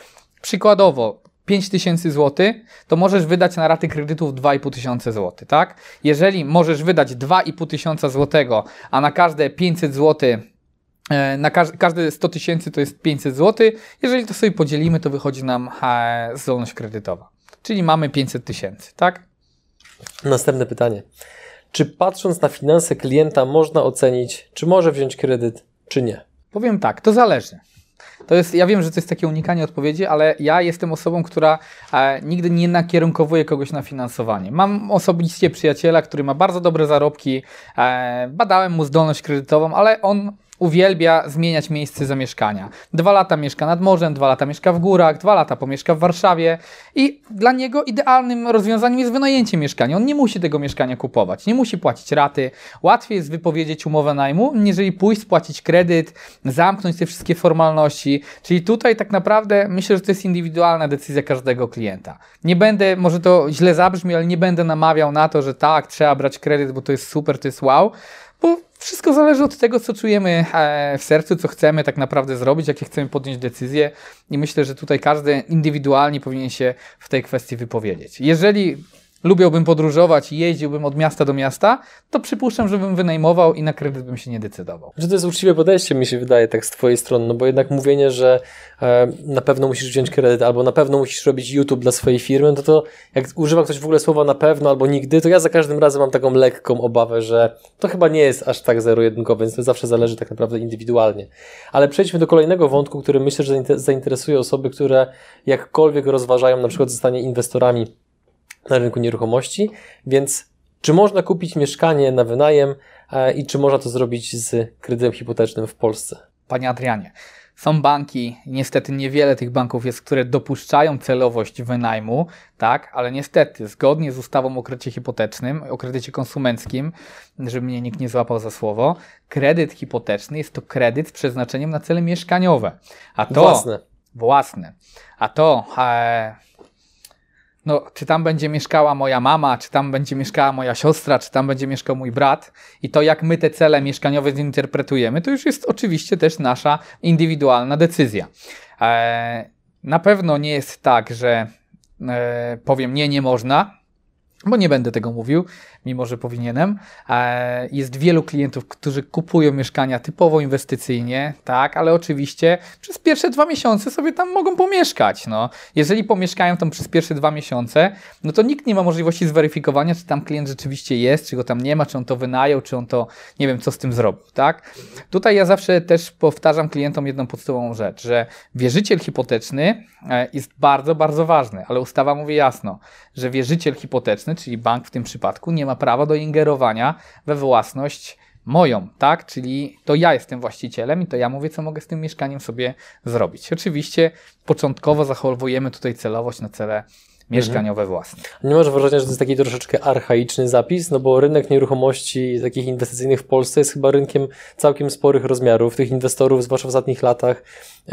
przykładowo 5 tysięcy złotych, to możesz wydać na raty kredytów 2,5 tysiące złotych, tak? Jeżeli możesz wydać 2,5 tysiąca złotego, a na każde 500 złotych na każ każde 100 tysięcy to jest 500 zł. Jeżeli to sobie podzielimy, to wychodzi nam e, zdolność kredytowa. Czyli mamy 500 tysięcy, tak? Następne pytanie. Czy patrząc na finanse klienta można ocenić, czy może wziąć kredyt, czy nie? Powiem tak, to zależy. To jest, ja wiem, że to jest takie unikanie odpowiedzi, ale ja jestem osobą, która e, nigdy nie nakierunkowuje kogoś na finansowanie. Mam osobiście przyjaciela, który ma bardzo dobre zarobki, e, badałem mu zdolność kredytową, ale on uwielbia zmieniać miejsce zamieszkania. Dwa lata mieszka nad morzem, dwa lata mieszka w górach, dwa lata pomieszka w Warszawie i dla niego idealnym rozwiązaniem jest wynajęcie mieszkania. On nie musi tego mieszkania kupować, nie musi płacić raty. Łatwiej jest wypowiedzieć umowę najmu, niżeli pójść, spłacić kredyt, zamknąć te wszystkie formalności. Czyli tutaj tak naprawdę myślę, że to jest indywidualna decyzja każdego klienta. Nie będę, może to źle zabrzmi, ale nie będę namawiał na to, że tak, trzeba brać kredyt, bo to jest super, to jest wow, bo wszystko zależy od tego, co czujemy e, w sercu, co chcemy tak naprawdę zrobić, jakie chcemy podjąć decyzje. I myślę, że tutaj każdy indywidualnie powinien się w tej kwestii wypowiedzieć. Jeżeli lubiłbym podróżować i jeździłbym od miasta do miasta, to przypuszczam, że bym wynajmował i na kredyt bym się nie decydował. Że to jest uczciwe podejście, mi się wydaje, tak z Twojej strony, no bo jednak mówienie, że e, na pewno musisz wziąć kredyt albo na pewno musisz robić YouTube dla swojej firmy, no to, to jak używa ktoś w ogóle słowa na pewno albo nigdy, to ja za każdym razem mam taką lekką obawę, że to chyba nie jest aż tak zero-jedynkowe, więc to zawsze zależy tak naprawdę indywidualnie. Ale przejdźmy do kolejnego wątku, który myślę, że zainteresuje osoby, które jakkolwiek rozważają na przykład zostanie inwestorami na rynku nieruchomości, więc czy można kupić mieszkanie na wynajem e, i czy można to zrobić z kredytem hipotecznym w Polsce? Panie Adrianie, są banki, niestety niewiele tych banków jest, które dopuszczają celowość wynajmu, tak, ale niestety zgodnie z ustawą o kredycie hipotecznym, o kredycie konsumenckim, żeby mnie nikt nie złapał za słowo, kredyt hipoteczny jest to kredyt z przeznaczeniem na cele mieszkaniowe. A to własne. Własne. A to e, no, czy tam będzie mieszkała moja mama, czy tam będzie mieszkała moja siostra, czy tam będzie mieszkał mój brat i to jak my te cele mieszkaniowe zinterpretujemy, to już jest oczywiście też nasza indywidualna decyzja. E, na pewno nie jest tak, że e, powiem nie, nie można, bo nie będę tego mówił, mimo że powinienem. E, jest wielu klientów, którzy kupują mieszkania typowo inwestycyjnie, tak, ale oczywiście przez pierwsze dwa miesiące sobie tam mogą pomieszkać. No. Jeżeli pomieszkają tam przez pierwsze dwa miesiące, no to nikt nie ma możliwości zweryfikowania, czy tam klient rzeczywiście jest, czy go tam nie ma, czy on to wynajął, czy on to, nie wiem, co z tym zrobił, tak. Tutaj ja zawsze też powtarzam klientom jedną podstawową rzecz, że wierzyciel hipoteczny e, jest bardzo, bardzo ważny, ale ustawa mówi jasno, że wierzyciel hipoteczny, czyli bank w tym przypadku, nie ma prawo do ingerowania we własność moją, tak? Czyli to ja jestem właścicielem i to ja mówię, co mogę z tym mieszkaniem sobie zrobić. Oczywiście początkowo zachowujemy tutaj celowość na cele mieszkaniowe własne. Nie masz wrażenia, że to jest taki troszeczkę archaiczny zapis, no bo rynek nieruchomości takich inwestycyjnych w Polsce jest chyba rynkiem całkiem sporych rozmiarów. Tych inwestorów, zwłaszcza w ostatnich latach,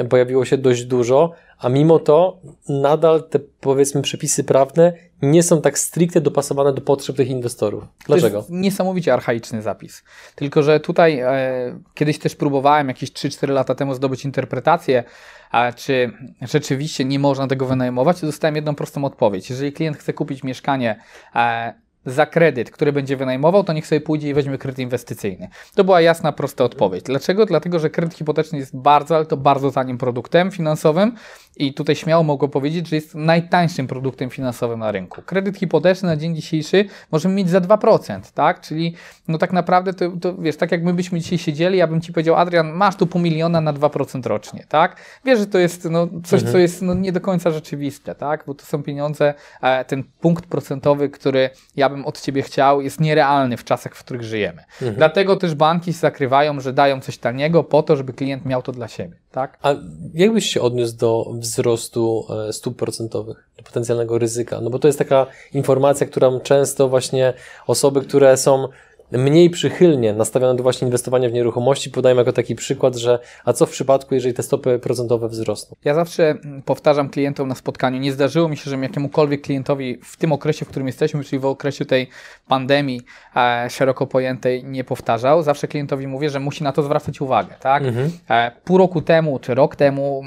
pojawiło się dość dużo, a mimo to nadal te powiedzmy przepisy prawne nie są tak stricte dopasowane do potrzeb tych inwestorów. Dlaczego? To jest niesamowicie archaiczny zapis. Tylko, że tutaj e, kiedyś też próbowałem jakieś 3-4 lata temu zdobyć interpretację, a czy rzeczywiście nie można tego wynajmować, dostałem jedną prostą odpowiedź. Jeżeli klient chce kupić mieszkanie e, za kredyt, który będzie wynajmował, to niech sobie pójdzie i weźmie kredyt inwestycyjny. To była jasna, prosta odpowiedź. Dlaczego? Dlatego, że kredyt hipoteczny jest bardzo, ale to bardzo tanim produktem finansowym i tutaj śmiało mogę powiedzieć, że jest najtańszym produktem finansowym na rynku. Kredyt hipoteczny na dzień dzisiejszy możemy mieć za 2%, tak? Czyli no tak naprawdę to, to wiesz, tak jak my byśmy dzisiaj siedzieli, ja bym Ci powiedział, Adrian, masz tu pół miliona na 2% rocznie, tak? Wiesz, że to jest no, coś, mhm. co jest no, nie do końca rzeczywiste, tak? Bo to są pieniądze, e, ten punkt procentowy, który ja bym od Ciebie chciał, jest nierealny w czasach, w których żyjemy. Mhm. Dlatego też banki zakrywają, że dają coś taniego po to, żeby klient miał to dla siebie. Tak? A jak byś się odniósł do wzrostu e, stóp procentowych, do potencjalnego ryzyka? No bo to jest taka informacja, którą często właśnie osoby, które są mniej przychylnie nastawione do właśnie inwestowania w nieruchomości, podaję jako taki przykład, że a co w przypadku, jeżeli te stopy procentowe wzrosną? Ja zawsze mm, powtarzam klientom na spotkaniu, nie zdarzyło mi się, żebym jakiemukolwiek klientowi w tym okresie, w którym jesteśmy, czyli w okresie tej pandemii e, szeroko pojętej, nie powtarzał. Zawsze klientowi mówię, że musi na to zwracać uwagę. Tak? Mhm. E, pół roku temu czy rok temu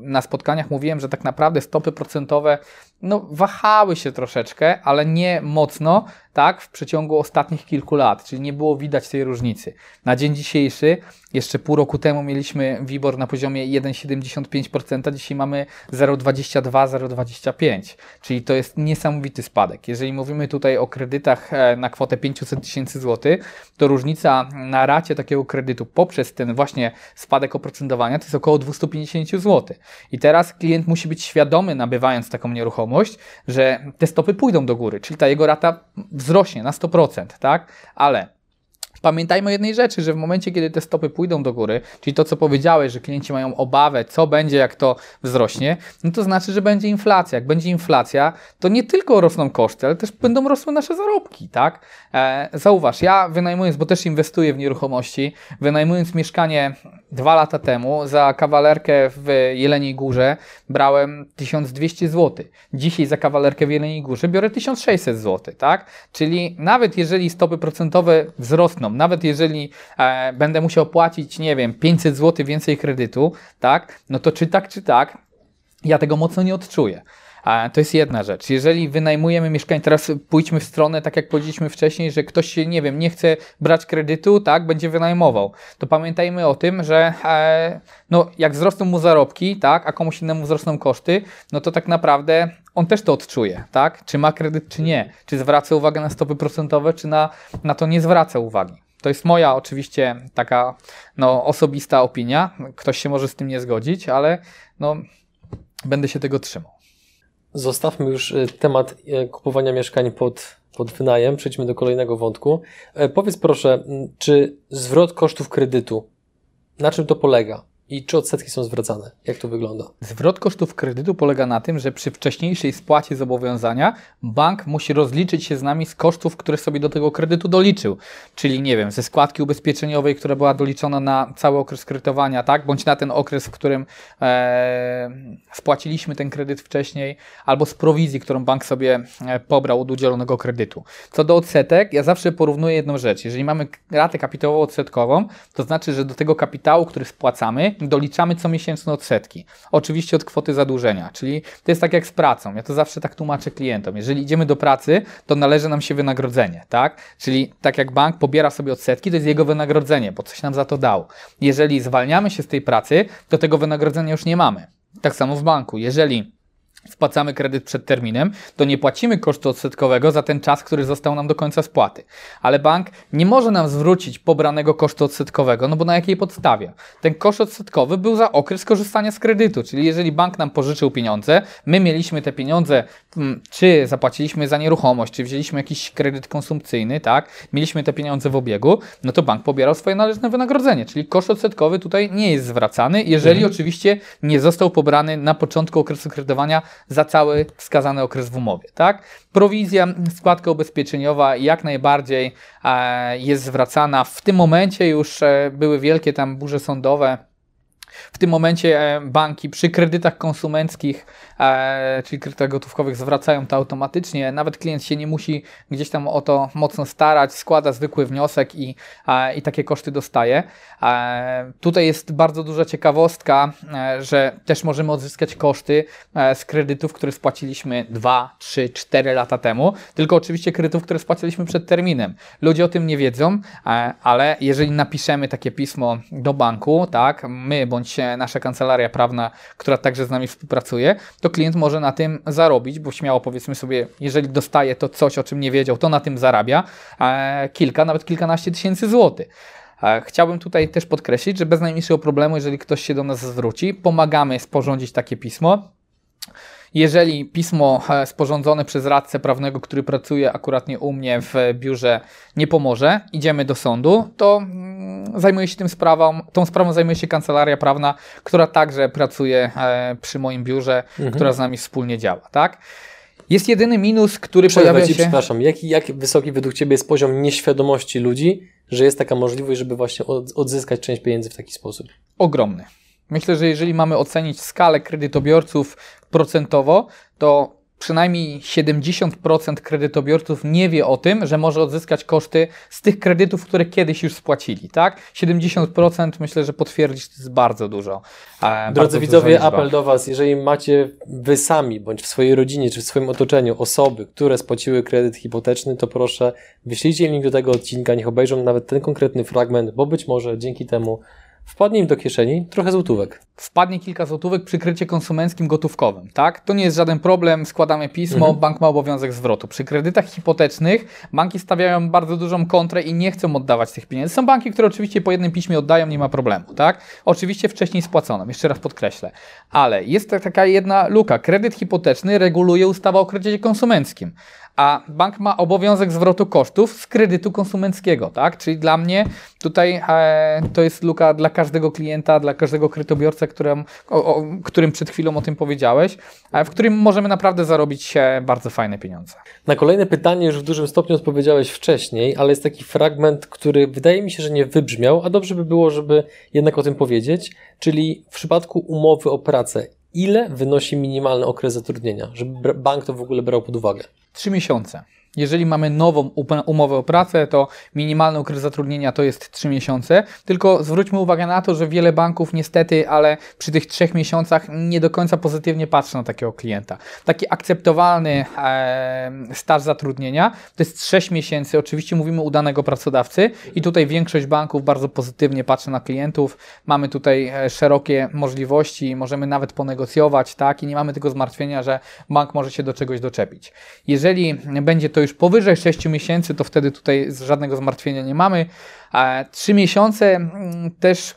na spotkaniach mówiłem, że tak naprawdę stopy procentowe no, wahały się troszeczkę, ale nie mocno, tak, w przeciągu ostatnich kilku lat, czyli nie było widać tej różnicy. Na dzień dzisiejszy, jeszcze pół roku temu mieliśmy WIBOR na poziomie 1,75%, dzisiaj mamy 0,22, 0,25, czyli to jest niesamowity spadek. Jeżeli mówimy tutaj o kredytach e, na kwotę 500 tysięcy złotych, to różnica na racie takiego kredytu poprzez ten właśnie spadek oprocentowania to jest około 250 zł. I teraz klient musi być świadomy, nabywając taką nieruchomość, że te stopy pójdą do góry, czyli ta jego rata wzrośnie na 100%, tak? Ale Pamiętajmy o jednej rzeczy, że w momencie, kiedy te stopy pójdą do góry, czyli to, co powiedziałeś, że klienci mają obawę, co będzie, jak to wzrośnie, no to znaczy, że będzie inflacja. Jak będzie inflacja, to nie tylko rosną koszty, ale też będą rosły nasze zarobki, tak? E, zauważ, ja wynajmując, bo też inwestuję w nieruchomości, wynajmując mieszkanie dwa lata temu za kawalerkę w Jeleniej Górze brałem 1200 zł. Dzisiaj za kawalerkę w Jeleniej Górze biorę 1600 zł, tak? Czyli nawet jeżeli stopy procentowe wzrosną, nawet jeżeli e, będę musiał płacić, nie wiem, 500 zł więcej kredytu, tak? No to czy tak, czy tak, ja tego mocno nie odczuję. To jest jedna rzecz. Jeżeli wynajmujemy mieszkanie, teraz pójdźmy w stronę, tak jak powiedzieliśmy wcześniej, że ktoś się, nie wiem, nie chce brać kredytu, tak, będzie wynajmował, to pamiętajmy o tym, że e, no, jak wzrosną mu zarobki, tak, a komuś innemu wzrosną koszty, no to tak naprawdę on też to odczuje, tak? Czy ma kredyt, czy nie. Czy zwraca uwagę na stopy procentowe, czy na, na to nie zwraca uwagi. To jest moja oczywiście taka no, osobista opinia. Ktoś się może z tym nie zgodzić, ale no, będę się tego trzymał. Zostawmy już y, temat y, kupowania mieszkań pod, pod wynajem. Przejdźmy do kolejnego wątku. E, powiedz proszę, czy zwrot kosztów kredytu, na czym to polega? I czy odsetki są zwracane? Jak to wygląda? Zwrot kosztów kredytu polega na tym, że przy wcześniejszej spłacie zobowiązania bank musi rozliczyć się z nami z kosztów, które sobie do tego kredytu doliczył. Czyli nie wiem, ze składki ubezpieczeniowej, która była doliczona na cały okres kredytowania, tak? Bądź na ten okres, w którym e, spłaciliśmy ten kredyt wcześniej, albo z prowizji, którą bank sobie e, pobrał od udzielonego kredytu. Co do odsetek, ja zawsze porównuję jedną rzecz. Jeżeli mamy ratę kapitałową odsetkową, to znaczy, że do tego kapitału, który spłacamy, doliczamy co miesięczne odsetki. Oczywiście od kwoty zadłużenia, czyli to jest tak jak z pracą. Ja to zawsze tak tłumaczę klientom. Jeżeli idziemy do pracy, to należy nam się wynagrodzenie, tak? Czyli tak jak bank pobiera sobie odsetki, to jest jego wynagrodzenie, bo coś nam za to dał. Jeżeli zwalniamy się z tej pracy, to tego wynagrodzenia już nie mamy. Tak samo w banku. Jeżeli spłacamy kredyt przed terminem, to nie płacimy kosztu odsetkowego za ten czas, który został nam do końca spłaty. Ale bank nie może nam zwrócić pobranego kosztu odsetkowego, no bo na jakiej podstawie? Ten koszt odsetkowy był za okres korzystania z kredytu, czyli jeżeli bank nam pożyczył pieniądze, my mieliśmy te pieniądze, mm, czy zapłaciliśmy za nieruchomość, czy wzięliśmy jakiś kredyt konsumpcyjny, tak, mieliśmy te pieniądze w obiegu, no to bank pobierał swoje należne wynagrodzenie, czyli koszt odsetkowy tutaj nie jest zwracany, jeżeli mhm. oczywiście nie został pobrany na początku okresu kredytowania za cały wskazany okres w umowie. Tak? Prowizja, składka ubezpieczeniowa jak najbardziej e, jest zwracana. W tym momencie już e, były wielkie tam burze sądowe W tym momencie e, banki przy kredytach konsumenckich, e, czyli kredytach gotówkowych, zwracają to automatycznie. Nawet klient się nie musi gdzieś tam o to mocno starać, składa zwykły wniosek i, i takie koszty dostaje. E, tutaj jest bardzo duża ciekawostka, że też możemy odzyskać koszty z kredytów, które spłaciliśmy 2, 3, 4 lata temu, tylko oczywiście kredytów, które spłaciliśmy przed terminem. Ludzie o tym nie wiedzą, ale jeżeli napiszemy takie pismo do banku, tak, my bądź nasza kancelaria prawna, która także z nami współpracuje, to klient może na tym zarobić, bo śmiało powiedzmy sobie, jeżeli dostaje to coś, o czym nie wiedział, to na tym zarabia kilka, nawet kilkanaście tysięcy złotych. Chciałbym tutaj też podkreślić, że bez najmniejszego problemu, jeżeli ktoś się do nas zwróci, pomagamy sporządzić takie pismo. Jeżeli pismo e, sporządzone przez radcę prawnego, który pracuje akurat nie u mnie w biurze, nie pomoże, idziemy do sądu, to mm, zajmuje się tym sprawą, tą sprawą zajmuje się kancelaria prawna, która także pracuje e, przy moim biurze, mhm. która z nami wspólnie działa, tak? Jest jedyny minus, który Przerwę pojawia ci, się... Przepraszam, jaki, jak wysoki według Ciebie jest poziom nieświadomości ludzi, że jest taka możliwość, żeby właśnie odzyskać część pieniędzy w taki sposób? Ogromny. Myślę, że jeżeli mamy ocenić skalę kredytobiorców procentowo, to przynajmniej 70% kredytobiorców nie wie o tym, że może odzyskać koszty z tych kredytów, które kiedyś już spłacili, tak? 70% myślę, że potwierdzić to jest bardzo dużo. E, Drodzy bardzo widzowie, apel do Was, jeżeli macie Wy sami, bądź w swojej rodzinie, czy w swoim otoczeniu osoby, które spłaciły kredyt hipoteczny, to proszę wyślijcie link do tego odcinka, niech obejrzą nawet ten konkretny fragment, bo być może dzięki temu wpadnie im do kieszeni trochę złotówek. Wpadnie kilka złotówek przy kredycie konsumenckim gotówkowym, tak? To nie jest żaden problem, składamy pismo, mhm. bank ma obowiązek zwrotu. Przy kredytach hipotecznych banki stawiają bardzo dużą kontrę i nie chcą oddawać tych pieniędzy. Są banki, które oczywiście po jednym piśmie oddają, nie ma problemu, tak? Oczywiście wcześniej spłacono, jeszcze raz podkreślę. Ale jest taka jedna luka. Kredyt hipoteczny reguluje ustawa o kredycie konsumenckim a bank ma obowiązek zwrotu kosztów z kredytu konsumenckiego, tak? Czyli dla mnie tutaj e, to jest luka dla każdego klienta, dla każdego kredytobiorcy, którym, o, o, którym przed chwilą o tym powiedziałeś, e, w którym możemy naprawdę zarobić bardzo fajne pieniądze. Na kolejne pytanie już w dużym stopniu odpowiedziałeś wcześniej, ale jest taki fragment, który wydaje mi się, że nie wybrzmiał, a dobrze by było, żeby jednak o tym powiedzieć, czyli w przypadku umowy o pracę, ile wynosi minimalny okres zatrudnienia, żeby bank to w ogóle brał pod uwagę? Trzy miesiące. Jeżeli mamy nową umowę o pracę, to minimalny okres zatrudnienia to jest 3 miesiące. Tylko zwróćmy uwagę na to, że wiele banków niestety, ale przy tych 3 miesiącach nie do końca pozytywnie patrzy na takiego klienta. Taki akceptowalny e, staż zatrudnienia to jest 6 miesięcy. Oczywiście mówimy udanego pracodawcy i tutaj większość banków bardzo pozytywnie patrzy na klientów. Mamy tutaj e, szerokie możliwości, możemy nawet ponegocjować, tak? I nie mamy tego zmartwienia, że bank może się do czegoś doczepić. Jeżeli będzie to już już powyżej 6 miesięcy, to wtedy tutaj żadnego zmartwienia nie mamy. A 3 miesiące mm, też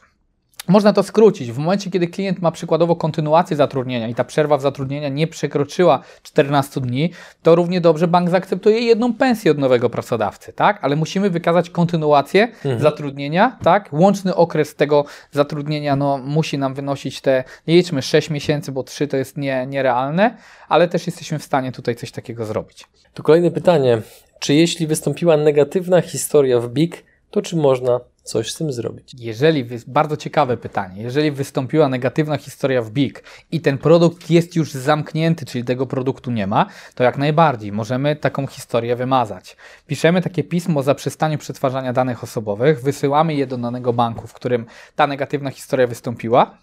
można to skrócić. W momencie, kiedy klient ma przykładowo kontynuację zatrudnienia i ta przerwa w zatrudnienia nie przekroczyła 14 dni, to równie dobrze bank zaakceptuje jedną pensję od nowego pracodawcy, tak? Ale musimy wykazać kontynuację mhm. zatrudnienia, tak? Łączny okres tego zatrudnienia no, musi nam wynosić te, nie liczmy 6 miesięcy, bo 3 to jest nie, nierealne, ale też jesteśmy w stanie tutaj coś takiego zrobić. Tu kolejne pytanie. Czy jeśli wystąpiła negatywna historia w BIG, to czy można coś z tym zrobić? Jeżeli, bardzo ciekawe pytanie, jeżeli wystąpiła negatywna historia w BIG i ten produkt jest już zamknięty, czyli tego produktu nie ma, to jak najbardziej możemy taką historię wymazać. Piszemy takie pismo o zaprzestaniu przetwarzania danych osobowych, wysyłamy je do danego banku, w którym ta negatywna historia wystąpiła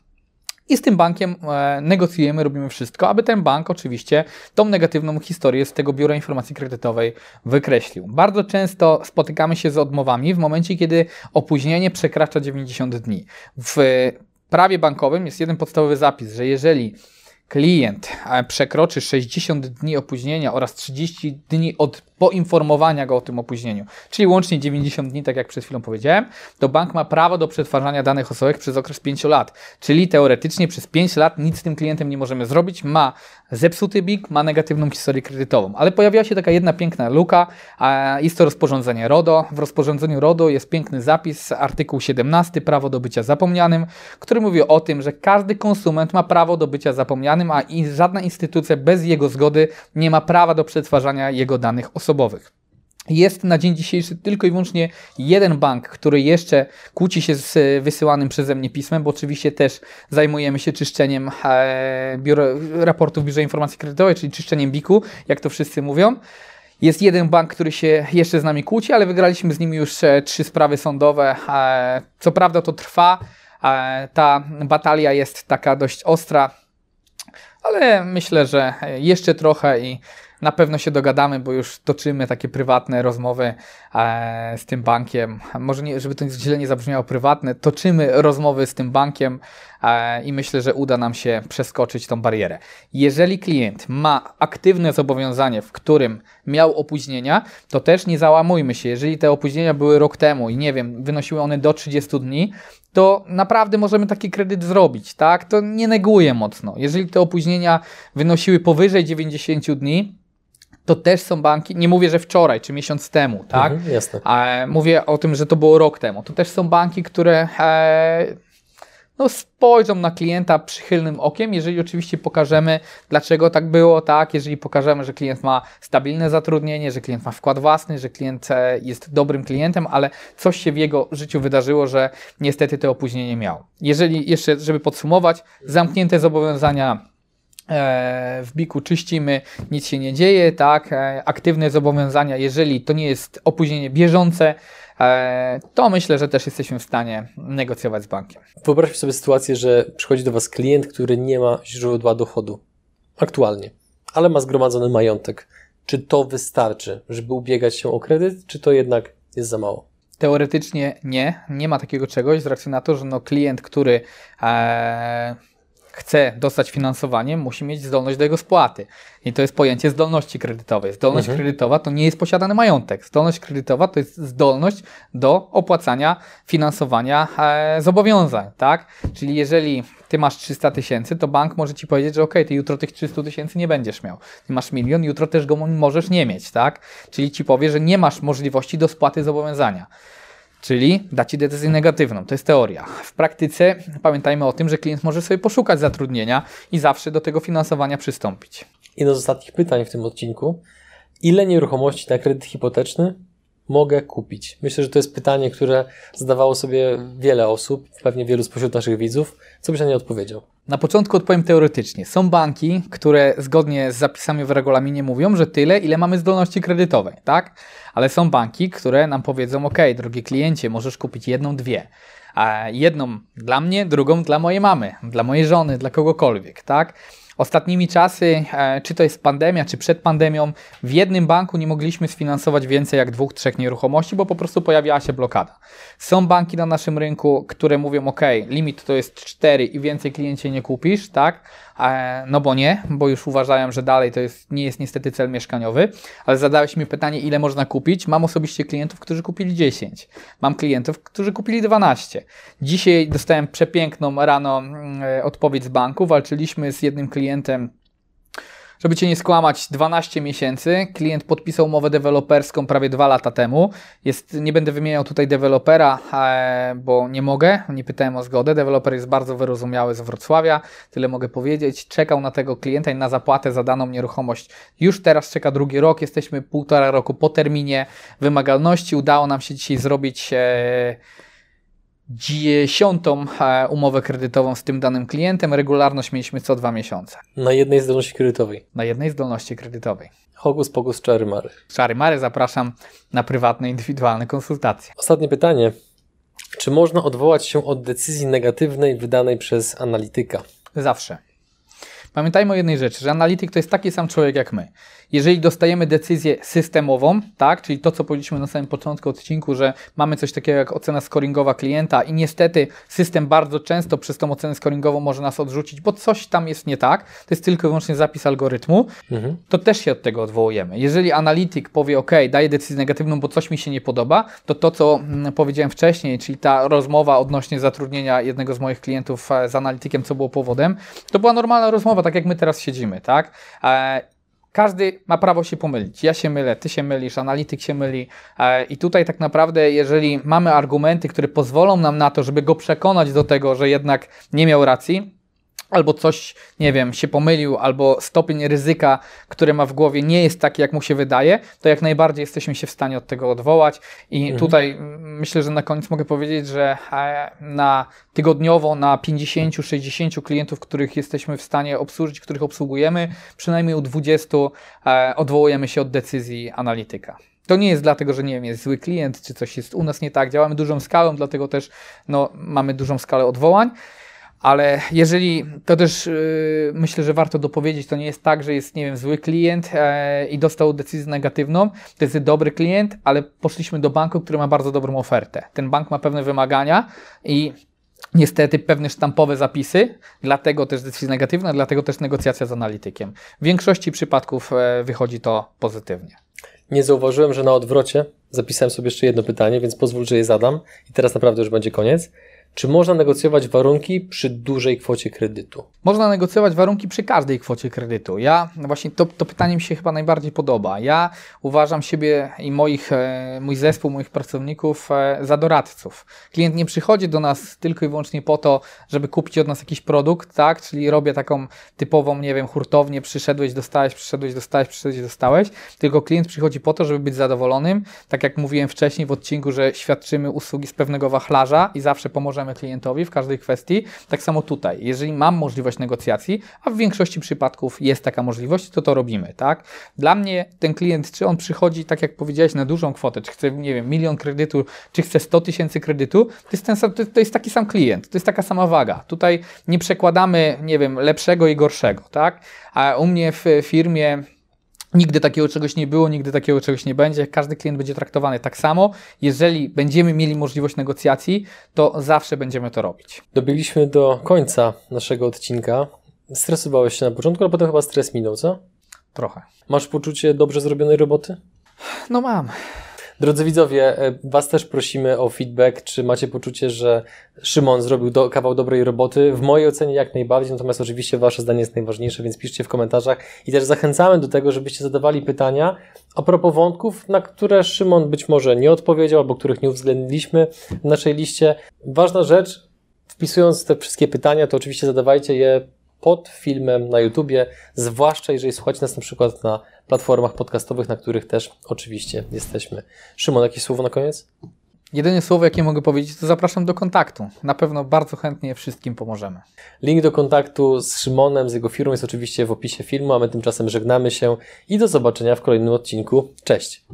i z tym bankiem e, negocjujemy, robimy wszystko, aby ten bank oczywiście tą negatywną historię z tego biura informacji kredytowej wykreślił. Bardzo często spotykamy się z odmowami w momencie, kiedy opóźnienie przekracza 90 dni. W prawie bankowym jest jeden podstawowy zapis, że jeżeli klient e, przekroczy 60 dni opóźnienia oraz 30 dni od poinformowania go o tym opóźnieniu, czyli łącznie 90 dni, tak jak przed chwilą powiedziałem, to bank ma prawo do przetwarzania danych osobowych przez okres 5 lat. Czyli teoretycznie przez 5 lat nic z tym klientem nie możemy zrobić. Ma zepsuty BIG, ma negatywną historię kredytową. Ale pojawiła się taka jedna piękna luka, jest to rozporządzenie RODO. W rozporządzeniu RODO jest piękny zapis, artykuł 17, prawo do bycia zapomnianym, który mówi o tym, że każdy konsument ma prawo do bycia zapomnianym, a żadna instytucja bez jego zgody nie ma prawa do przetwarzania jego danych osobowych osobowych. Jest na dzień dzisiejszy tylko i wyłącznie jeden bank, który jeszcze kłóci się z wysyłanym przeze mnie pismem, bo oczywiście też zajmujemy się czyszczeniem e, biuro, raportów Biurze Informacji Kredytowej, czyli czyszczeniem BIK-u, jak to wszyscy mówią. Jest jeden bank, który się jeszcze z nami kłóci, ale wygraliśmy z nimi już e, trzy sprawy sądowe. E, co prawda to trwa, ta batalia jest taka dość ostra, ale myślę, że jeszcze trochę i na pewno się dogadamy, bo już toczymy takie prywatne rozmowy e, z tym bankiem. Może nie, żeby to źle nie zabrzmiało prywatne, toczymy rozmowy z tym bankiem e, i myślę, że uda nam się przeskoczyć tą barierę. Jeżeli klient ma aktywne zobowiązanie, w którym miał opóźnienia, to też nie załamujmy się. Jeżeli te opóźnienia były rok temu i nie wiem, wynosiły one do 30 dni, to naprawdę możemy taki kredyt zrobić, tak? To nie neguję mocno. Jeżeli te opóźnienia wynosiły powyżej 90 dni, to też są banki, nie mówię, że wczoraj czy miesiąc temu, tak? Mhm, jasne. E, mówię o tym, że to było rok temu. To też są banki, które e, no, spojrzą na klienta przychylnym okiem, jeżeli oczywiście pokażemy, dlaczego tak było, tak? Jeżeli pokażemy, że klient ma stabilne zatrudnienie, że klient ma wkład własny, że klient e, jest dobrym klientem, ale coś się w jego życiu wydarzyło, że niestety to opóźnienie miał. Jeżeli jeszcze, żeby podsumować, zamknięte zobowiązania w biku czyścimy, nic się nie dzieje, tak, e, aktywne zobowiązania, jeżeli to nie jest opóźnienie bieżące, e, to myślę, że też jesteśmy w stanie negocjować z bankiem. Wyobraźmy sobie sytuację, że przychodzi do Was klient, który nie ma źródła dochodu aktualnie, ale ma zgromadzony majątek. Czy to wystarczy, żeby ubiegać się o kredyt, czy to jednak jest za mało? Teoretycznie nie, nie ma takiego czegoś z racji na to, że no klient, który e, chce dostać finansowanie, musi mieć zdolność do jego spłaty. I to jest pojęcie zdolności kredytowej. Zdolność mhm. kredytowa to nie jest posiadany majątek. Zdolność kredytowa to jest zdolność do opłacania finansowania e, zobowiązań, tak? Czyli jeżeli ty masz 300 tysięcy, to bank może ci powiedzieć, że ok, ty jutro tych 300 tysięcy nie będziesz miał. Ty masz milion, jutro też go możesz nie mieć, tak? Czyli ci powie, że nie masz możliwości do spłaty zobowiązania. Czyli da Ci decyzję negatywną. To jest teoria. W praktyce pamiętajmy o tym, że klient może sobie poszukać zatrudnienia i zawsze do tego finansowania przystąpić. Jedno z ostatnich pytań w tym odcinku. Ile nieruchomości na kredyt hipoteczny mogę kupić? Myślę, że to jest pytanie, które zadawało sobie wiele osób, pewnie wielu spośród naszych widzów. Co byś na nie odpowiedział? Na początku odpowiem teoretycznie. Są banki, które zgodnie z zapisami w regulaminie mówią, że tyle, ile mamy zdolności kredytowej, tak? Ale są banki, które nam powiedzą: OK, drogi kliencie, możesz kupić jedną, dwie. A jedną dla mnie, drugą dla mojej mamy, dla mojej żony, dla kogokolwiek, tak? Ostatnimi czasy, e, czy to jest pandemia, czy przed pandemią, w jednym banku nie mogliśmy sfinansować więcej jak dwóch, trzech nieruchomości, bo po prostu pojawiała się blokada. Są banki na naszym rynku, które mówią, ok, limit to jest 4 i więcej kliencie nie kupisz, tak? No bo nie, bo już uważają, że dalej to jest, nie jest niestety cel mieszkaniowy, ale zadałeś mi pytanie, ile można kupić. Mam osobiście klientów, którzy kupili 10. Mam klientów, którzy kupili 12. Dzisiaj dostałem przepiękną rano mm, e, odpowiedź z banku. Walczyliśmy z jednym klientem żeby Cię nie skłamać, 12 miesięcy. Klient podpisał umowę deweloperską prawie dwa lata temu. Jest, nie będę wymieniał tutaj dewelopera, e, bo nie mogę, nie pytałem o zgodę. Deweloper jest bardzo wyrozumiały z Wrocławia, tyle mogę powiedzieć. Czekał na tego klienta i na zapłatę za daną nieruchomość. Już teraz czeka drugi rok, jesteśmy półtora roku po terminie wymagalności. Udało nam się dzisiaj zrobić e, dziesiątą e, umowę kredytową z tym danym klientem. Regularność mieliśmy co dwa miesiące. Na jednej zdolności kredytowej. Na jednej zdolności kredytowej. Hokus pokus czary mary. Czary mary zapraszam na prywatne, indywidualne konsultacje. Ostatnie pytanie. Czy można odwołać się od decyzji negatywnej wydanej przez analityka? Zawsze. Pamiętajmy o jednej rzeczy, że analityk to jest taki sam człowiek jak my. Jeżeli dostajemy decyzję systemową, tak, czyli to, co powiedzieliśmy na samym początku odcinku, że mamy coś takiego jak ocena scoringowa klienta i niestety system bardzo często przez tą ocenę scoringową może nas odrzucić, bo coś tam jest nie tak, to jest tylko i wyłącznie zapis algorytmu, mhm. to też się od tego odwołujemy. Jeżeli analityk powie, OK, daje decyzję negatywną, bo coś mi się nie podoba, to to, co mm, powiedziałem wcześniej, czyli ta rozmowa odnośnie zatrudnienia jednego z moich klientów e, z analitykiem, co było powodem, to była normalna rozmowa, tak jak my teraz siedzimy, tak? Każdy ma prawo się pomylić. Ja się mylę, ty się mylisz, analityk się myli. E, I tutaj tak naprawdę, jeżeli mamy argumenty, które pozwolą nam na to, żeby go przekonać do tego, że jednak nie miał racji, albo coś, nie wiem, się pomylił, albo stopień ryzyka, które ma w głowie, nie jest taki, jak mu się wydaje, to jak najbardziej jesteśmy się w stanie od tego odwołać. I mhm. tutaj myślę, że na koniec mogę powiedzieć, że e, na tygodniowo na 50-60 klientów, których jesteśmy w stanie obsłużyć, których obsługujemy, przynajmniej u 20 e, odwołujemy się od decyzji analityka. To nie jest dlatego, że nie wiem, jest zły klient, czy coś jest u nas nie tak. Działamy dużą skalą, dlatego też no, mamy dużą skalę odwołań. Ale jeżeli, to też yy, myślę, że warto dopowiedzieć, to nie jest tak, że jest, nie wiem, zły klient e, i dostał decyzję negatywną, to jest dobry klient, ale poszliśmy do banku, który ma bardzo dobrą ofertę. Ten bank ma pewne wymagania i niestety pewne sztampowe zapisy, dlatego też decyzja negatywna, dlatego też negocjacja z analitykiem. W większości przypadków e, wychodzi to pozytywnie. Nie zauważyłem, że na odwrocie zapisałem sobie jeszcze jedno pytanie, więc pozwól, że je zadam i teraz naprawdę już będzie koniec. Czy można negocjować warunki przy dużej kwocie kredytu? Można negocjować warunki przy każdej kwocie kredytu. Ja właśnie to, to pytanie mi się chyba najbardziej podoba. Ja uważam siebie i moich, e, mój zespół, moich pracowników e, za doradców. Klient nie przychodzi do nas tylko i wyłącznie po to, żeby kupić od nas jakiś produkt, tak? Czyli robię taką typową, nie wiem, hurtownię, przyszedłeś, dostałeś, przyszedłeś, dostałeś, przyszedłeś, dostałeś. Tylko klient przychodzi po to, żeby być zadowolonym. Tak jak mówiłem wcześniej w odcinku, że świadczymy usługi z pewnego wachlarza i zawsze pomożemy klientowi w każdej kwestii. Tak samo tutaj, jeżeli mam możliwość negocjacji, a w większości przypadków jest taka możliwość, to to robimy, tak? Dla mnie ten klient, czy on przychodzi, tak jak powiedziałeś, na dużą kwotę, czy chce, nie wiem, milion kredytu, czy chce 100 tysięcy kredytu, to jest, ten sam, to jest taki sam klient, to jest taka sama waga. Tutaj nie przekładamy, nie wiem, lepszego i gorszego, tak? A u mnie w firmie Nigdy takiego czegoś nie było, nigdy takiego czegoś nie będzie. Każdy klient będzie traktowany tak samo. Jeżeli będziemy mieli możliwość negocjacji, to zawsze będziemy to robić. Dobiegliśmy do końca naszego odcinka. Stresowałeś się na początku, ale potem chyba stres minął, co? Trochę. Masz poczucie dobrze zrobionej roboty? No mam. Drodzy widzowie, e, Was też prosimy o feedback, czy macie poczucie, że Szymon zrobił do, kawał dobrej roboty. W mojej ocenie jak najbardziej, natomiast oczywiście Wasze zdanie jest najważniejsze, więc piszcie w komentarzach i też zachęcamy do tego, żebyście zadawali pytania a propos wątków, na które Szymon być może nie odpowiedział, albo których nie uwzględniliśmy w naszej liście. Ważna rzecz, wpisując te wszystkie pytania, to oczywiście zadawajcie je pod filmem na YouTubie, zwłaszcza jeżeli słuchacie nas na przykład na platformach podcastowych, na których też oczywiście jesteśmy. Szymon, jakieś słowo na koniec? Jedyne słowo, jakie mogę powiedzieć, to zapraszam do kontaktu. Na pewno bardzo chętnie wszystkim pomożemy. Link do kontaktu z Szymonem, z jego firmą jest oczywiście w opisie filmu, a my tymczasem żegnamy się i do zobaczenia w kolejnym odcinku. Cześć!